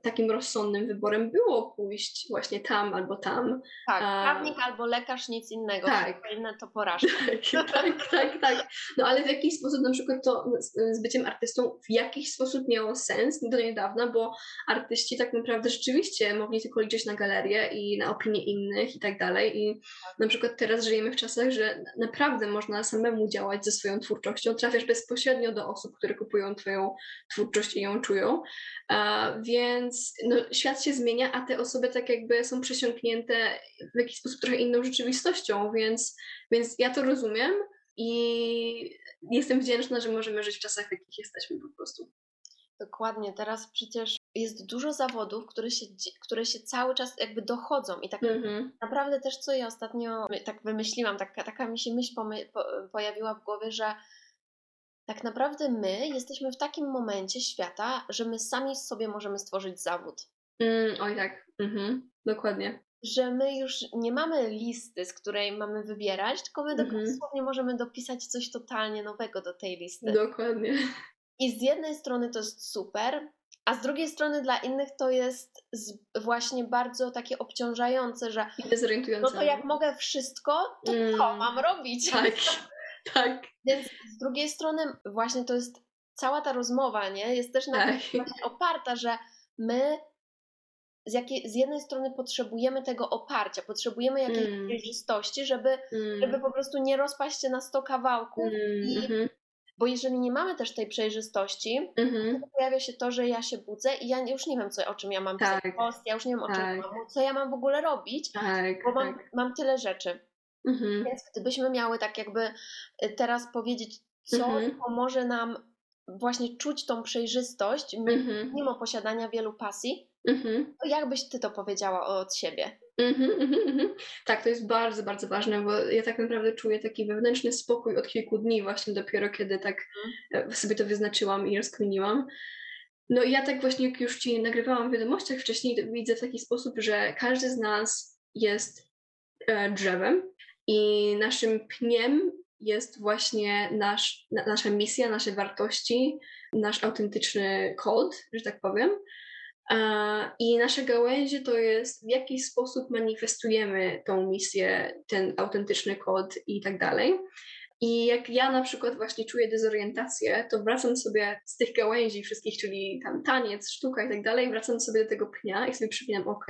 takim rozsądnym wyborem było pójść właśnie tam albo tam. Tak, A- prawnik albo lekarz, nic innego. Tak. Inne to porażka. [LAUGHS] Tak, tak, tak, tak. No ale w jakiś sposób na przykład to z, byciem artystą w jakiś sposób miało sens do niedawna, bo artyści tak naprawdę rzeczywiście mogli tylko liczyć na galerię i na opinie innych i tak dalej. I na przykład teraz żyjemy w czasach, że naprawdę można samemu działać ze swoją twórczością. Trafiasz bezpośrednio do osób, które kupują twoją twórczość i ją czują. A, więc no, świat się zmienia, a te osoby tak jakby są przesiąknięte w jakiś sposób trochę inną rzeczywistością, więc, więc ja to rozumiem i jestem wdzięczna, że możemy żyć w czasach, w jakich jesteśmy po prostu. Dokładnie, teraz przecież jest dużo zawodów, które się, które się cały czas jakby dochodzą i tak Mhm. naprawdę też, co ja ostatnio tak wymyśliłam, taka, taka mi się myśl po, pojawiła w głowie, że tak naprawdę my jesteśmy w takim momencie świata, że my sami sobie możemy stworzyć zawód. Mm, oj tak, mhm. dokładnie. Że my już nie mamy listy, z której mamy wybierać, tylko my Mhm. dosłownie możemy dopisać coś totalnie nowego do tej listy. Dokładnie. I z jednej strony to jest super, a z drugiej strony dla innych to jest właśnie bardzo takie obciążające, że dezorientujące. no to jak mogę wszystko, to co Mm. mam robić? Tak, [LAUGHS] [LAUGHS] tak, Więc z drugiej strony właśnie to jest cała ta rozmowa, nie? Jest też na tak. właśnie oparta, że my z, jakiej, z jednej strony potrzebujemy tego oparcia, potrzebujemy jakiejś Mm. przejrzystości, żeby, Mm, żeby po prostu nie rozpaść się na 100 kawałków, mm, i- mhm, bo jeżeli nie mamy też tej przejrzystości, mhm. to pojawia się to, że ja się budzę i ja już nie wiem, co, o czym ja mam pisać Tak. post, ja już nie wiem, o czym Tak. mam, co ja mam w ogóle robić, Tak, bo mam, tak. mam tyle rzeczy. Mhm. Więc gdybyśmy miały tak jakby y, teraz powiedzieć, co Mhm. pomoże nam właśnie czuć tą przejrzystość, Mhm. mimo posiadania wielu pasji, Mhm. to jak byś ty to powiedziała od siebie? Mhm, mhm, mhm. Tak, to jest bardzo, bardzo ważne, bo ja tak naprawdę czuję taki wewnętrzny spokój od kilku dni, właśnie dopiero kiedy tak e, sobie to wyznaczyłam i rozkminiłam. No i ja tak właśnie, jak już Ci nagrywałam w wiadomościach wcześniej, widzę w taki sposób, że każdy z nas jest e, drzewem i naszym pniem jest właśnie nasz, na, nasza misja, nasze wartości, nasz autentyczny kod, że tak powiem. I nasze gałęzie to jest w jakiś sposób manifestujemy tą misję, ten autentyczny kod i tak dalej. I jak ja na przykład właśnie czuję dezorientację, to wracam sobie z tych gałęzi wszystkich, czyli tam taniec, sztuka i tak dalej, wracam sobie do tego pnia i sobie przypinam, ok,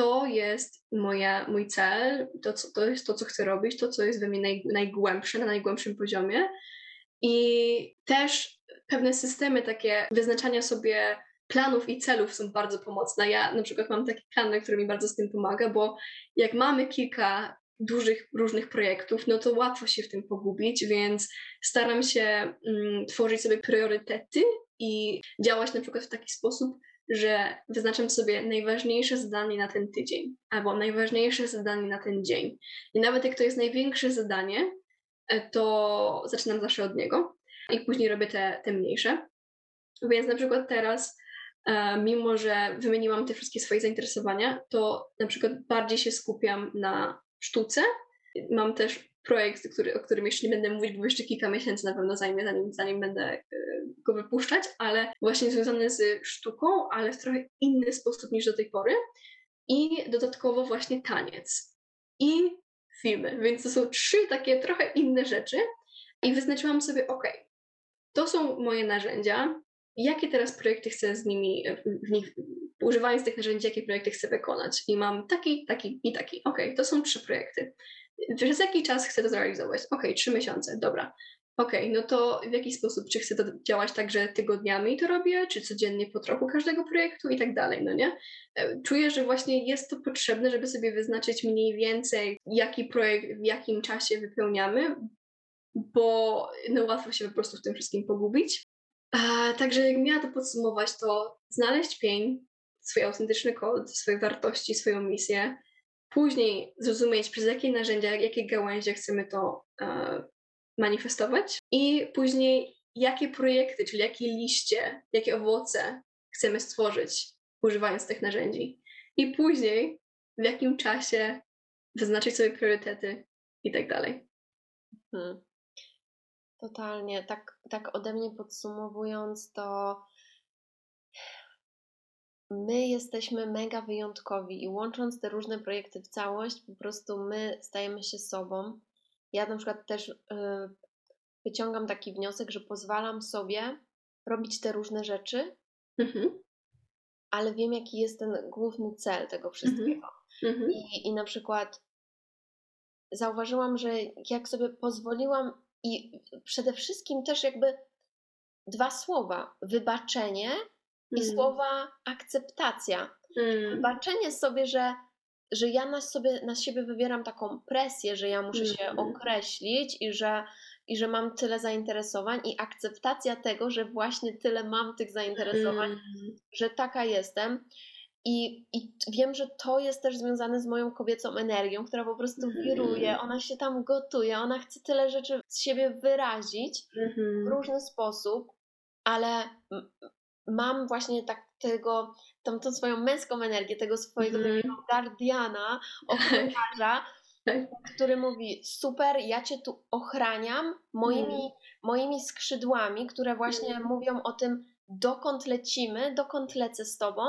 to jest moja, mój cel, to, co, to jest to, co chcę robić, to, co jest we mnie naj, najgłębsze, na najgłębszym poziomie. I też pewne systemy takie wyznaczania sobie planów i celów są bardzo pomocne. Ja na przykład mam taki plan, który mi bardzo z tym pomaga, bo jak mamy kilka dużych, różnych projektów, no to łatwo się w tym pogubić, więc staram się mm, tworzyć sobie priorytety i działać na przykład w taki sposób, że wyznaczam sobie najważniejsze zadanie na ten tydzień albo najważniejsze zadanie na ten dzień. I nawet jak to jest największe zadanie, e, to zaczynam zawsze od niego i później robię te, te mniejsze. Więc na przykład teraz, e, mimo że wymieniłam te wszystkie swoje zainteresowania, to na przykład bardziej się skupiam na sztuce. Mam też projekt, który, o którym jeszcze nie będę mówić, bo jeszcze kilka miesięcy na pewno zajmie, zanim, zanim będę e, go wypuszczać, ale właśnie związane z sztuką, ale w trochę inny sposób niż do tej pory. I dodatkowo właśnie taniec i filmy. Więc to są trzy takie trochę inne rzeczy. I wyznaczyłam sobie, ok, to są moje narzędzia, jakie teraz projekty chcę z nimi, w nich używając tych narzędzi, jakie projekty chcę wykonać. I mam taki, taki i taki. Ok, to są trzy projekty. Przez jaki czas chcę to zrealizować? Ok, trzy miesiące, dobra. Ok, no to w jaki sposób? Czy chcę to działać tak, że tygodniami to robię, czy codziennie po trochu każdego projektu i tak dalej, no nie? E, czuję, że właśnie jest to potrzebne, żeby sobie wyznaczyć mniej więcej, jaki projekt w jakim czasie wypełniamy, bo no łatwo się po prostu w tym wszystkim pogubić. A, także jak miała to podsumować, to znaleźć pień, swój autentyczny kod, swoje wartości, swoją misję, później zrozumieć, przez jakie narzędzia, jakie gałęzie chcemy to e, manifestować i później jakie projekty, czyli jakie liście, jakie owoce chcemy stworzyć, używając tych narzędzi. I później w jakim czasie wyznaczyć sobie priorytety i tak dalej. Hmm. Totalnie. Tak, tak ode mnie podsumowując, to my jesteśmy mega wyjątkowi i łącząc te różne projekty w całość, po prostu my stajemy się sobą. Ja na przykład też y, wyciągam taki wniosek, że pozwalam sobie robić te różne rzeczy, mhm. ale wiem, jaki jest ten główny cel tego wszystkiego. Mhm. I, I na przykład zauważyłam, że jak sobie pozwoliłam, i przede wszystkim też jakby dwa słowa: wybaczenie i mm. słowa akceptacja. Mm. Wybaczenie sobie, że, że ja na, sobie, na siebie wywieram taką presję, że ja muszę się określić i że, i że mam tyle zainteresowań, i akceptacja tego, że właśnie tyle mam tych zainteresowań, mm. że taka jestem. I, I wiem, że to jest też związane z moją kobiecą energią, która po prostu mm. wiruje, ona się tam gotuje, ona chce tyle rzeczy z siebie wyrazić w mhm. różny sposób, ale mam właśnie tak tego, tą, tą swoją męską energię, tego swojego mm. guardiana, ochroniarza, [LAUGHS] tak. który mówi: Super, ja cię tu ochraniam moimi, mm. moimi skrzydłami, które właśnie mm. mówią o tym, dokąd lecimy, dokąd lecę z tobą,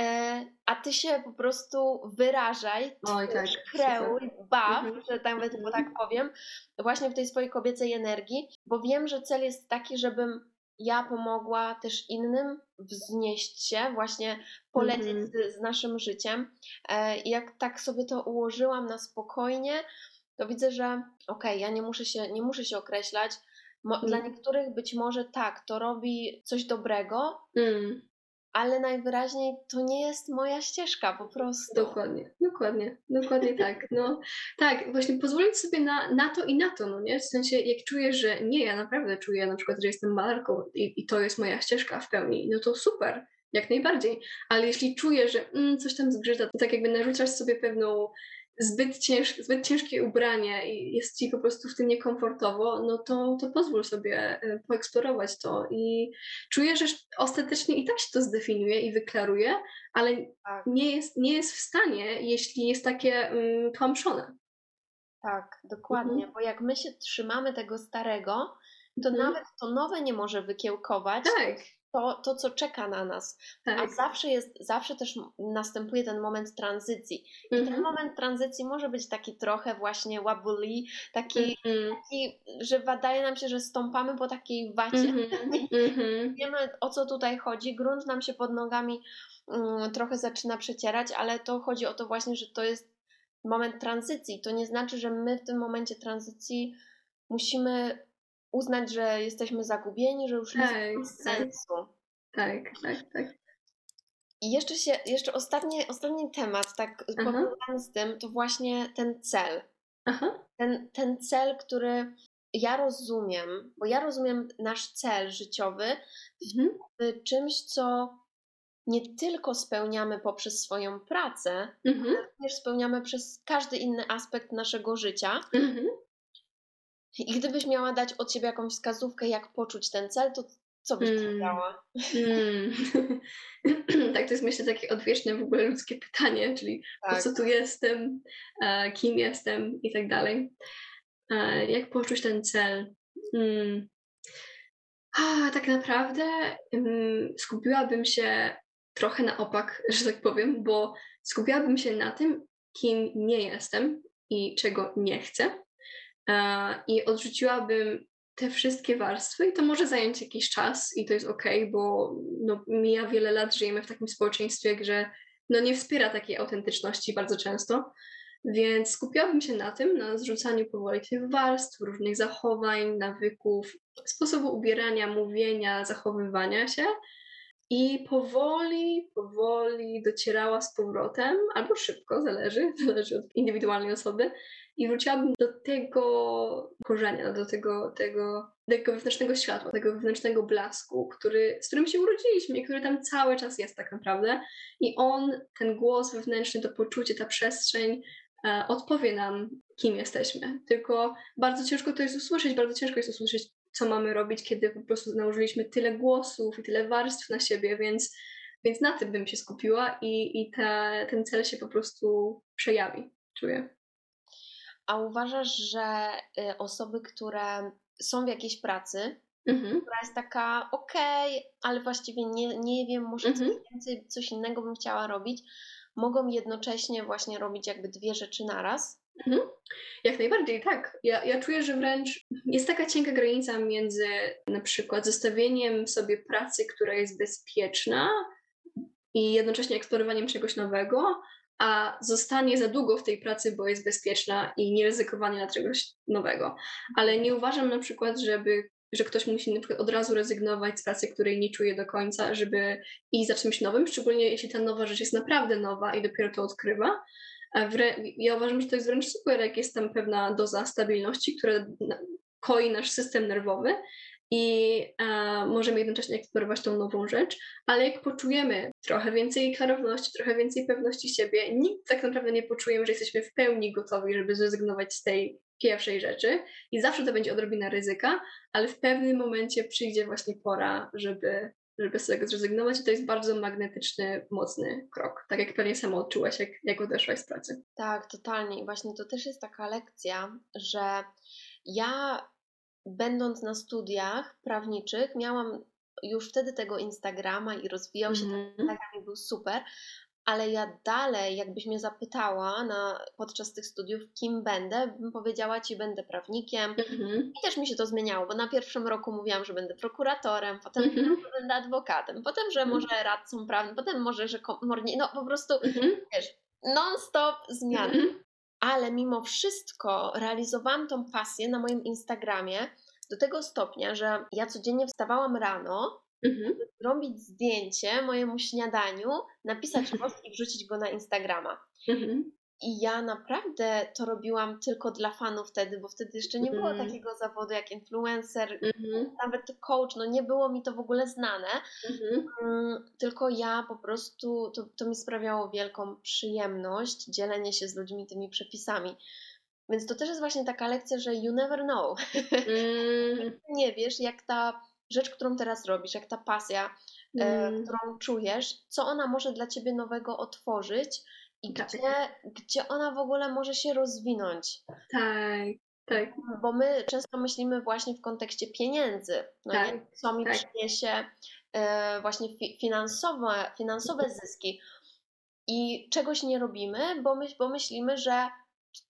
e, a ty się po prostu wyrażaj, Oj, tak, kreuj, baw, mm -hmm. że tak, bo tak powiem, właśnie w tej swojej kobiecej energii, bo wiem, że cel jest taki, żebym ja pomogła też innym wznieść się, właśnie polecieć mm -hmm. z, z, naszym życiem. E, I jak tak sobie to ułożyłam na spokojnie, to widzę, że okej, okay, ja nie muszę się, nie muszę się określać. Mo mm. Dla niektórych być może tak, to robi coś dobrego, mm ale najwyraźniej to nie jest moja ścieżka po prostu. Dokładnie, dokładnie, dokładnie [LAUGHS] tak. No tak, właśnie pozwolić sobie na, na to i na to, no nie? W sensie, jak czuję, że nie, ja naprawdę czuję na przykład, że jestem malarką i, i to jest moja ścieżka w pełni, no to super, jak najbardziej. Ale jeśli czuję, że mm, coś tam zgrzyta, to tak jakby narzucasz sobie pewną zbyt, cięż, zbyt ciężkie ubranie i jest ci po prostu w tym niekomfortowo, no to, to pozwól sobie e, poeksplorować to. I czuję, że ostatecznie i tak się to zdefiniuje i wyklaruje, ale tak. nie, jest, nie jest w stanie, jeśli jest takie um, tłamszone. Tak, dokładnie, mhm. bo jak my się trzymamy tego starego, to mhm. nawet to nowe nie może wykiełkować. Tak to, to, co czeka na nas. Tak. A zawsze jest, zawsze też następuje ten moment tranzycji. I mm -hmm. ten mhm. moment tranzycji może być taki trochę właśnie wobbly, taki, mm -hmm. taki, że wydaje nam się, że stąpamy po takiej wacie. [LAUGHS] Mm -hmm. Wiemy o co tutaj chodzi. Grunt nam się pod nogami um, trochę zaczyna przecierać, ale to chodzi o to właśnie, że to jest moment tranzycji. To nie znaczy, że my w tym momencie tranzycji musimy uznać, że jesteśmy zagubieni, że już tak, nie ma sensu. Tak, tak, tak. I jeszcze się, jeszcze ostatni, ostatni temat, tak powiązany z tym, to właśnie ten cel. Aha. Ten, ten cel, który ja rozumiem, bo ja rozumiem nasz cel życiowy mhm. w czymś, co nie tylko spełniamy poprzez swoją pracę, mhm. ale również spełniamy przez każdy inny aspekt naszego życia. Mhm. I gdybyś miała dać od siebie jakąś wskazówkę, jak poczuć ten cel, to co byś hmm. powiedziała? Hmm. [CLEARS THROAT] tak, to jest myślę takie odwieczne w ogóle ludzkie pytanie, czyli tak. po co tu jestem, e, kim jestem i tak dalej. E, jak poczuć ten cel? Hmm. A, tak naprawdę um, skupiłabym się trochę na opak, [LAUGHS] że tak powiem, bo skupiłabym się na tym, kim nie jestem i czego nie chcę. I odrzuciłabym te wszystkie warstwy i to może zająć jakiś czas i to jest okej, okay, bo no, mija wiele lat, żyjemy w takim społeczeństwie, że no, nie wspiera takiej autentyczności bardzo często. Więc skupiałabym się na tym, na zrzucaniu powoli tych warstw, różnych zachowań, nawyków, sposobu ubierania, mówienia, zachowywania się. I powoli, powoli docierała z powrotem, albo szybko, zależy, [LAUGHS] zależy od indywidualnej osoby, i wróciłabym do tego korzenia, do tego, tego, tego wewnętrznego światła, tego wewnętrznego blasku, który, z którym się urodziliśmy i który tam cały czas jest tak naprawdę. I on, ten głos wewnętrzny, to poczucie, ta przestrzeń e, odpowie nam, kim jesteśmy. Tylko bardzo ciężko to jest usłyszeć, bardzo ciężko jest usłyszeć, co mamy robić, kiedy po prostu nałożyliśmy tyle głosów i tyle warstw na siebie, więc, więc na tym bym się skupiła i, i ten cel się po prostu przejawi, czuję. A uważasz, że y, osoby, które są w jakiejś pracy, mhm. która jest taka okej, okay, ale właściwie nie, nie wiem, może mhm. coś więcej, coś innego bym chciała robić, mogą jednocześnie właśnie robić jakby dwie rzeczy naraz? Mhm. Jak najbardziej, tak. Ja, ja czuję, że wręcz jest taka cienka granica między na przykład zostawieniem sobie pracy, która jest bezpieczna i jednocześnie eksplorowaniem czegoś nowego, a zostanie za długo w tej pracy, bo jest bezpieczna i nie ryzykowanie na czegoś nowego. Ale nie uważam na przykład, żeby, że ktoś musi na przykład od razu rezygnować z pracy, której nie czuje do końca, żeby iść za czymś nowym, szczególnie jeśli ta nowa rzecz jest naprawdę nowa i dopiero to odkrywa. Ja uważam, że to jest wręcz super, jak jest tam pewna doza stabilności, która koi nasz system nerwowy i e, możemy jednocześnie eksplorować tą nową rzecz, ale jak poczujemy trochę więcej klarowności, trochę więcej pewności siebie, nikt tak naprawdę nie poczujemy, że jesteśmy w pełni gotowi, żeby zrezygnować z tej pierwszej rzeczy i zawsze to będzie odrobina ryzyka, ale w pewnym momencie przyjdzie właśnie pora, żeby, żeby z tego zrezygnować i to jest bardzo magnetyczny, mocny krok, tak jak pewnie sama odczułaś, jak, jak odeszłaś z pracy. Tak, totalnie i właśnie to też jest taka lekcja, że ja będąc na studiach prawniczych, miałam już wtedy tego Instagrama i rozwijał się mm-hmm. ten Instagram i był super, ale ja dalej, jakbyś mnie zapytała na, podczas tych studiów, kim będę, bym powiedziała ci, będę prawnikiem. Mm-hmm. I też mi się to zmieniało, bo na pierwszym roku mówiłam, że będę prokuratorem, potem mm-hmm. że będę adwokatem, potem, że mhm. może radcą prawnym, potem może, że komornie, no po prostu, mhm. wiesz, non-stop zmiany. Mhm ale mimo wszystko realizowałam tą pasję na moim Instagramie do tego stopnia, że ja codziennie wstawałam rano, mhm. robić zdjęcie mojemu śniadaniu, napisać [LAUGHS] post i wrzucić go na Instagrama. Mhm. I ja naprawdę to robiłam tylko dla fanów wtedy, bo wtedy jeszcze nie było mm. takiego zawodu jak influencer, mm-hmm. nawet coach, no nie było mi to w ogóle znane. Mm-hmm. Tylko ja po prostu, to, to mi sprawiało wielką przyjemność dzielenie się z ludźmi tymi przepisami. Więc to też jest właśnie taka lekcja, że you never know. [LAUGHS] Mm. nie wiesz, jak ta rzecz, którą teraz robisz, jak ta pasja, e, mm. e, którą czujesz, co ona może dla ciebie nowego otworzyć i tak. gdzie, gdzie ona w ogóle może się rozwinąć. Tak, tak. Bo my często myślimy właśnie w kontekście pieniędzy, no tak, nie? co mi tak. przyniesie e, właśnie fi finansowe, finansowe zyski. I czegoś nie robimy, bo, my, bo myślimy, że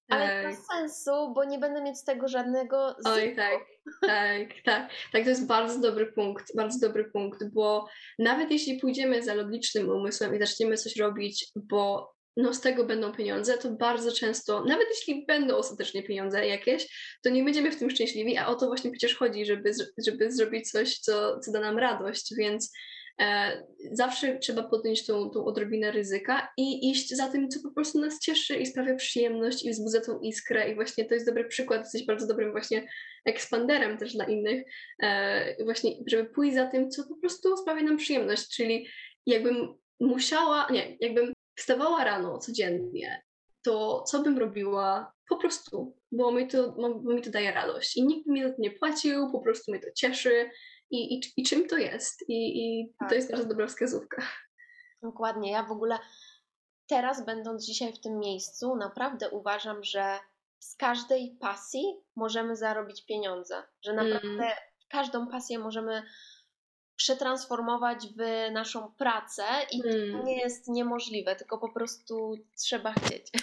ale to ma sensu, bo nie będę mieć z tego żadnego zysku. Oj, tak, tak, tak. Tak, to jest bardzo dobry punkt, bardzo dobry punkt, bo nawet jeśli pójdziemy za logicznym umysłem i zaczniemy coś robić, bo no z tego będą pieniądze, to bardzo często, nawet jeśli będą ostatecznie pieniądze jakieś, to nie będziemy w tym szczęśliwi, a o to właśnie przecież chodzi, żeby, żeby zrobić coś, co, co da nam radość, więc zawsze trzeba podjąć tą, tą odrobinę ryzyka i iść za tym, co po prostu nas cieszy i sprawia przyjemność i wzbudza tą iskrę i właśnie to jest dobry przykład, jesteś bardzo dobrym właśnie ekspanderem też dla innych, e, właśnie żeby pójść za tym, co po prostu sprawia nam przyjemność, czyli jakbym musiała, nie, jakbym wstawała rano codziennie, to co bym robiła? Po prostu, bo mi to, bo mi to daje radość. I nikt mi za to nie płacił, po prostu mnie to cieszy. I, i, i czym to jest? I, i tak. to jest bardzo dobra wskazówka. [LAUGHS] Dokładnie. Ja w ogóle teraz, będąc dzisiaj w tym miejscu, naprawdę uważam, że z każdej pasji możemy zarobić pieniądze. Że naprawdę mm. każdą pasję możemy przetransformować w naszą pracę i hmm. to nie jest niemożliwe, tylko po prostu trzeba chcieć. [LAUGHS]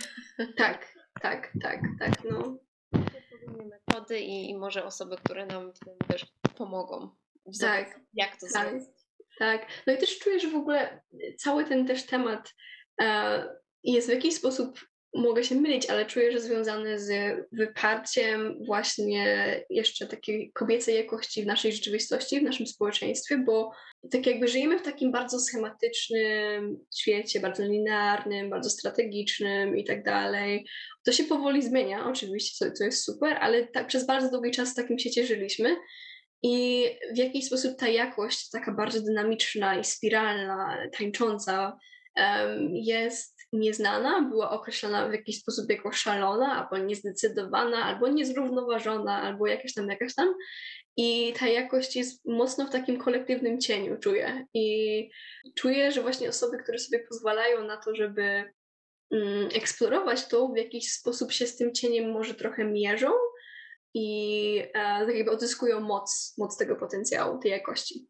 Tak, tak, tak, tak, no. przeszkody i, i może osoby, które nam w tym też pomogą. Tak, Jak to tak. zrobić. Tak. No i też czuję, że w ogóle cały ten też temat e, jest w jakiś sposób, mogę się mylić, ale czuję, że związany z wyparciem właśnie jeszcze takiej kobiecej jakości w naszej rzeczywistości, w naszym społeczeństwie, bo tak jakby żyjemy w takim bardzo schematycznym świecie, bardzo linearnym, bardzo strategicznym i tak dalej. To się powoli zmienia, oczywiście, co, co jest super, ale tak przez bardzo długi czas w takim świecie żyliśmy. I w jakiś sposób ta jakość, taka bardzo dynamiczna i spiralna, tańcząca, jest nieznana, była określona w jakiś sposób jako szalona, albo niezdecydowana, albo niezrównoważona, albo jakaś tam, jakaś tam. I ta jakość jest mocno w takim kolektywnym cieniu, czuję. I czuję, że właśnie osoby, które sobie pozwalają na to, żeby mm, eksplorować to, w jakiś sposób się z tym cieniem może trochę mierzą, i e, tak jakby odzyskują moc, moc tego potencjału, tej jakości.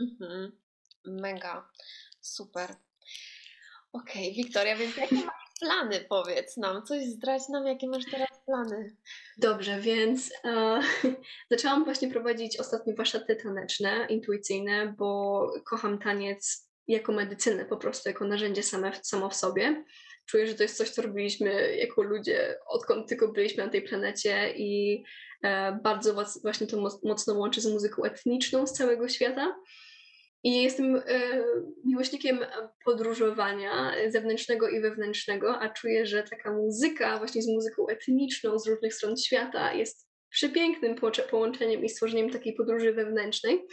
Mhm. Mega. Super. Okej, Wiktoria, więc jakie masz plany? Powiedz nam, coś zdradź nam, jakie masz teraz plany. Dobrze, więc e, [LAUGHS] zaczęłam właśnie prowadzić ostatnio warsztaty taneczne, intuicyjne, bo kocham taniec jako medycynę, po prostu jako narzędzie same, samo w sobie. Czuję, że to jest coś, co robiliśmy jako ludzie, odkąd tylko byliśmy na tej planecie i e, bardzo właśnie to moc, mocno łączy z muzyką etniczną z całego świata. I jestem e, miłośnikiem podróżowania zewnętrznego i wewnętrznego, a czuję, że taka muzyka, właśnie z muzyką etniczną z różnych stron świata, jest przepięknym połącze- połączeniem i stworzeniem takiej podróży wewnętrznej.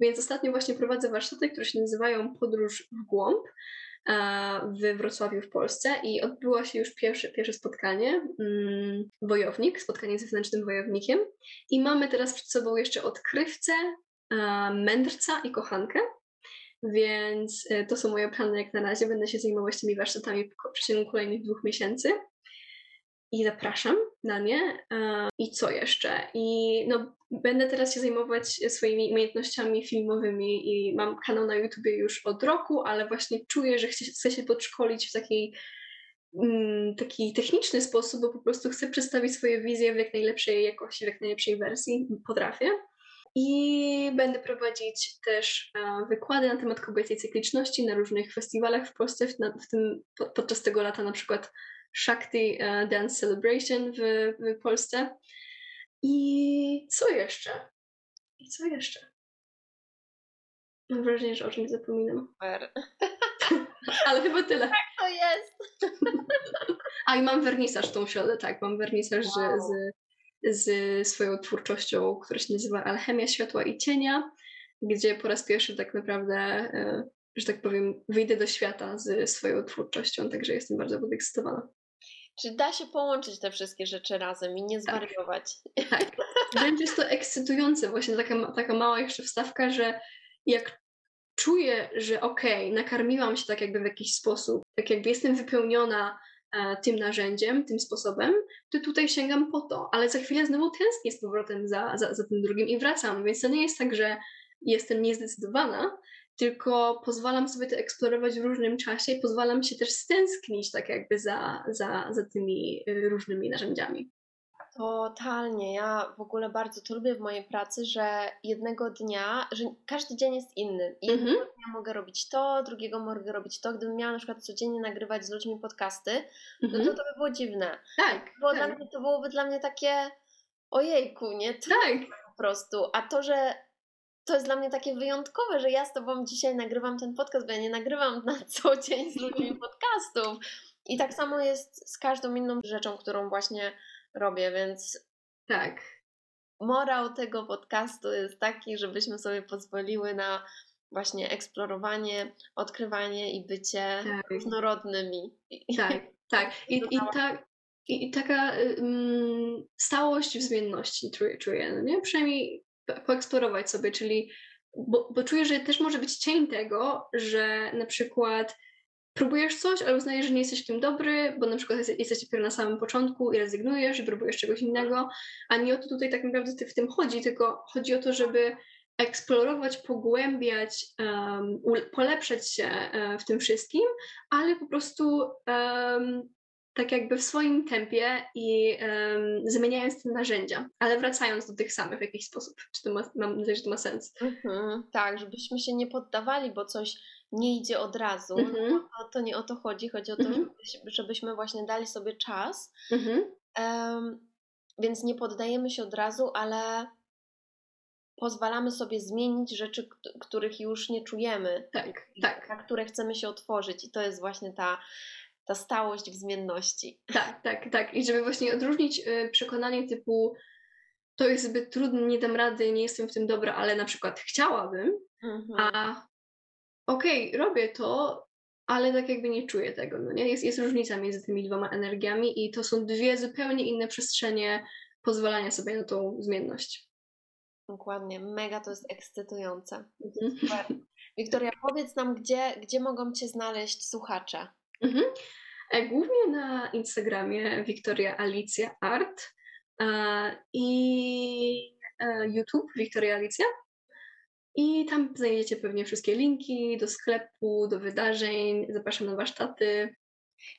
Więc ostatnio właśnie prowadzę warsztaty, które się nazywają Podróż w głąb e, w Wrocławiu w Polsce i odbyło się już pierwsze, pierwsze spotkanie, mm, wojownik, spotkanie z zewnętrznym wojownikiem i mamy teraz przed sobą jeszcze odkrywcę, e, mędrca i kochankę. Więc e, to są moje plany jak na razie. Będę się zajmować tymi warsztatami w przeciągu kolejnych dwóch miesięcy. I zapraszam na nie. E, I co jeszcze? I no, będę teraz się zajmować swoimi umiejętnościami filmowymi i mam kanał na YouTubie już od roku, ale właśnie czuję, że chcę, się podszkolić w takiej mm, taki techniczny sposób, bo po prostu chcę przedstawić swoje wizje w jak najlepszej jakości, w jak najlepszej wersji potrafię. I będę prowadzić też e, wykłady na temat kobiecej cykliczności na różnych festiwalach w Polsce, w, tym po, podczas tego lata na przykład Shakti e, Dance Celebration w, w Polsce. I co jeszcze? I co jeszcze? Mam wrażenie, że o czymś zapominam. [LAUGHS] Ale chyba tyle. To jest. [LAUGHS] A i mam wernisaż tą środę, tak, mam wernisaż Wow. z, z swoją twórczością, która się nazywa Alchemia Światła i Cienia, gdzie po raz pierwszy tak naprawdę, e, że tak powiem, wyjdę do świata z swoją twórczością, także jestem bardzo podekscytowana. Czy da się połączyć te wszystkie rzeczy razem i nie zwariować? Wręcz jest to ekscytujące, właśnie taka, taka mała jeszcze wstawka, że jak czuję, że okej, nakarmiłam się tak jakby w jakiś sposób, tak jakby jestem wypełniona e, tym narzędziem, tym sposobem, to tutaj sięgam po to, ale za chwilę znowu tęsknię z powrotem za, za, za tym drugim i wracam, więc to nie jest tak, że jestem niezdecydowana, tylko pozwalam sobie to eksplorować w różnym czasie i pozwalam się też stęsknić tak jakby za, za, za tymi y, różnymi narzędziami. Totalnie. Ja w ogóle bardzo to lubię w mojej pracy, że jednego dnia, że każdy dzień jest inny. Jednego dnia mogę robić to, drugiego mogę robić to. Gdybym miała na przykład codziennie nagrywać z ludźmi podcasty, no Mhm. to to by było dziwne. Tak, Było tak, dla mnie, to byłoby dla mnie takie ojejku, nie? Trudno tak, po prostu. A to, że to jest dla mnie takie wyjątkowe, że ja z Tobą dzisiaj nagrywam ten podcast, bo ja nie nagrywam na co dzień z ludźmi [LAUGHS] podcastów. I tak samo jest z każdą inną rzeczą, którą właśnie robię, więc tak. morał tego podcastu jest taki, żebyśmy sobie pozwoliły na właśnie eksplorowanie, odkrywanie i bycie Tak. różnorodnymi. Tak, tak. I, i, ta, i, i taka ym, stałość w zmienności czuję, czuję no nie? Przynajmniej poeksplorować sobie, czyli bo, bo czuję, że też może być cień tego, że na przykład próbujesz coś, ale uznajesz, że nie jesteś tym dobry, bo na przykład jesteś, dopiero na samym początku i rezygnujesz i próbujesz czegoś innego, a nie o to tutaj tak naprawdę w tym chodzi, tylko chodzi o to, żeby eksplorować, pogłębiać, um, polepszać się e, w tym wszystkim, ale po prostu em, tak jakby w swoim tempie i em, zmieniając te narzędzia, ale wracając do tych samych w jakiś sposób. Czy to ma, mam nadzieję, że to ma sens. Mhm, tak, żebyśmy się nie poddawali, bo coś nie idzie od razu. Mhm. No, to nie o to chodzi. Chodzi o to, Mhm. żebyś- żebyśmy właśnie dali sobie czas. Em, więc nie poddajemy się od razu, ale pozwalamy sobie zmienić rzeczy, kt- których już nie czujemy, Tak, tak, na które chcemy się otworzyć. I to jest właśnie ta, ta stałość w zmienności. tak, tak, tak. I żeby właśnie odróżnić y, przekonanie typu to jest zbyt trudne, nie dam rady, nie jestem w tym dobra, ale na przykład chciałabym, Mhm. a okej, robię to, ale tak jakby nie czuję tego, no nie? Jest, jest różnica między tymi dwoma energiami i to są dwie zupełnie inne przestrzenie pozwalania sobie na tą zmienność. Dokładnie, mega to jest ekscytujące. Mhm. Wiktoria, powiedz nam, gdzie, gdzie mogą Cię znaleźć słuchacze? Mhm. E, Głównie na Instagramie Wiktoria Alicja Art i e, YouTube Wiktoria Alicja. I tam znajdziecie pewnie wszystkie linki do sklepu, do wydarzeń. Zapraszam na warsztaty.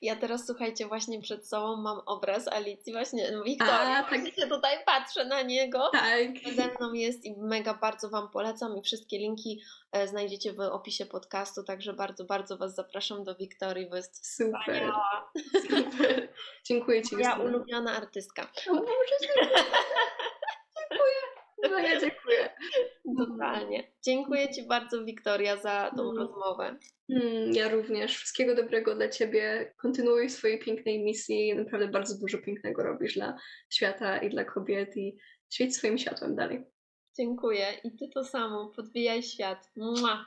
Ja teraz, słuchajcie, właśnie przed sobą mam obraz Alicji, właśnie no, Wiktoria, A, tak. się tutaj patrzę na niego. Tak. Ze mną jest i mega bardzo Wam polecam i wszystkie linki e, znajdziecie w opisie podcastu, także bardzo, bardzo Was zapraszam do Wiktorii, bo jest Super. wspaniała. Super. Dziękuję Ci. Justyna. ulubiona artystka. O Boże, [LAUGHS] dziękuję. Dziękuję. No ja dziękuję. Totalnie. Dziękuję Ci bardzo, Wiktoria, za tą Mm. rozmowę. Mm, Ja również. Wszystkiego dobrego dla Ciebie. Kontynuuj swojej pięknej misji. Naprawdę bardzo dużo pięknego robisz dla świata i dla kobiet i świeć swoim światłem dalej. Dziękuję. I Ty to samo. Podbijaj świat. Mua.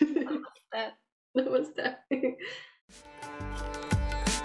[LAUGHS] Namaste. Namaste.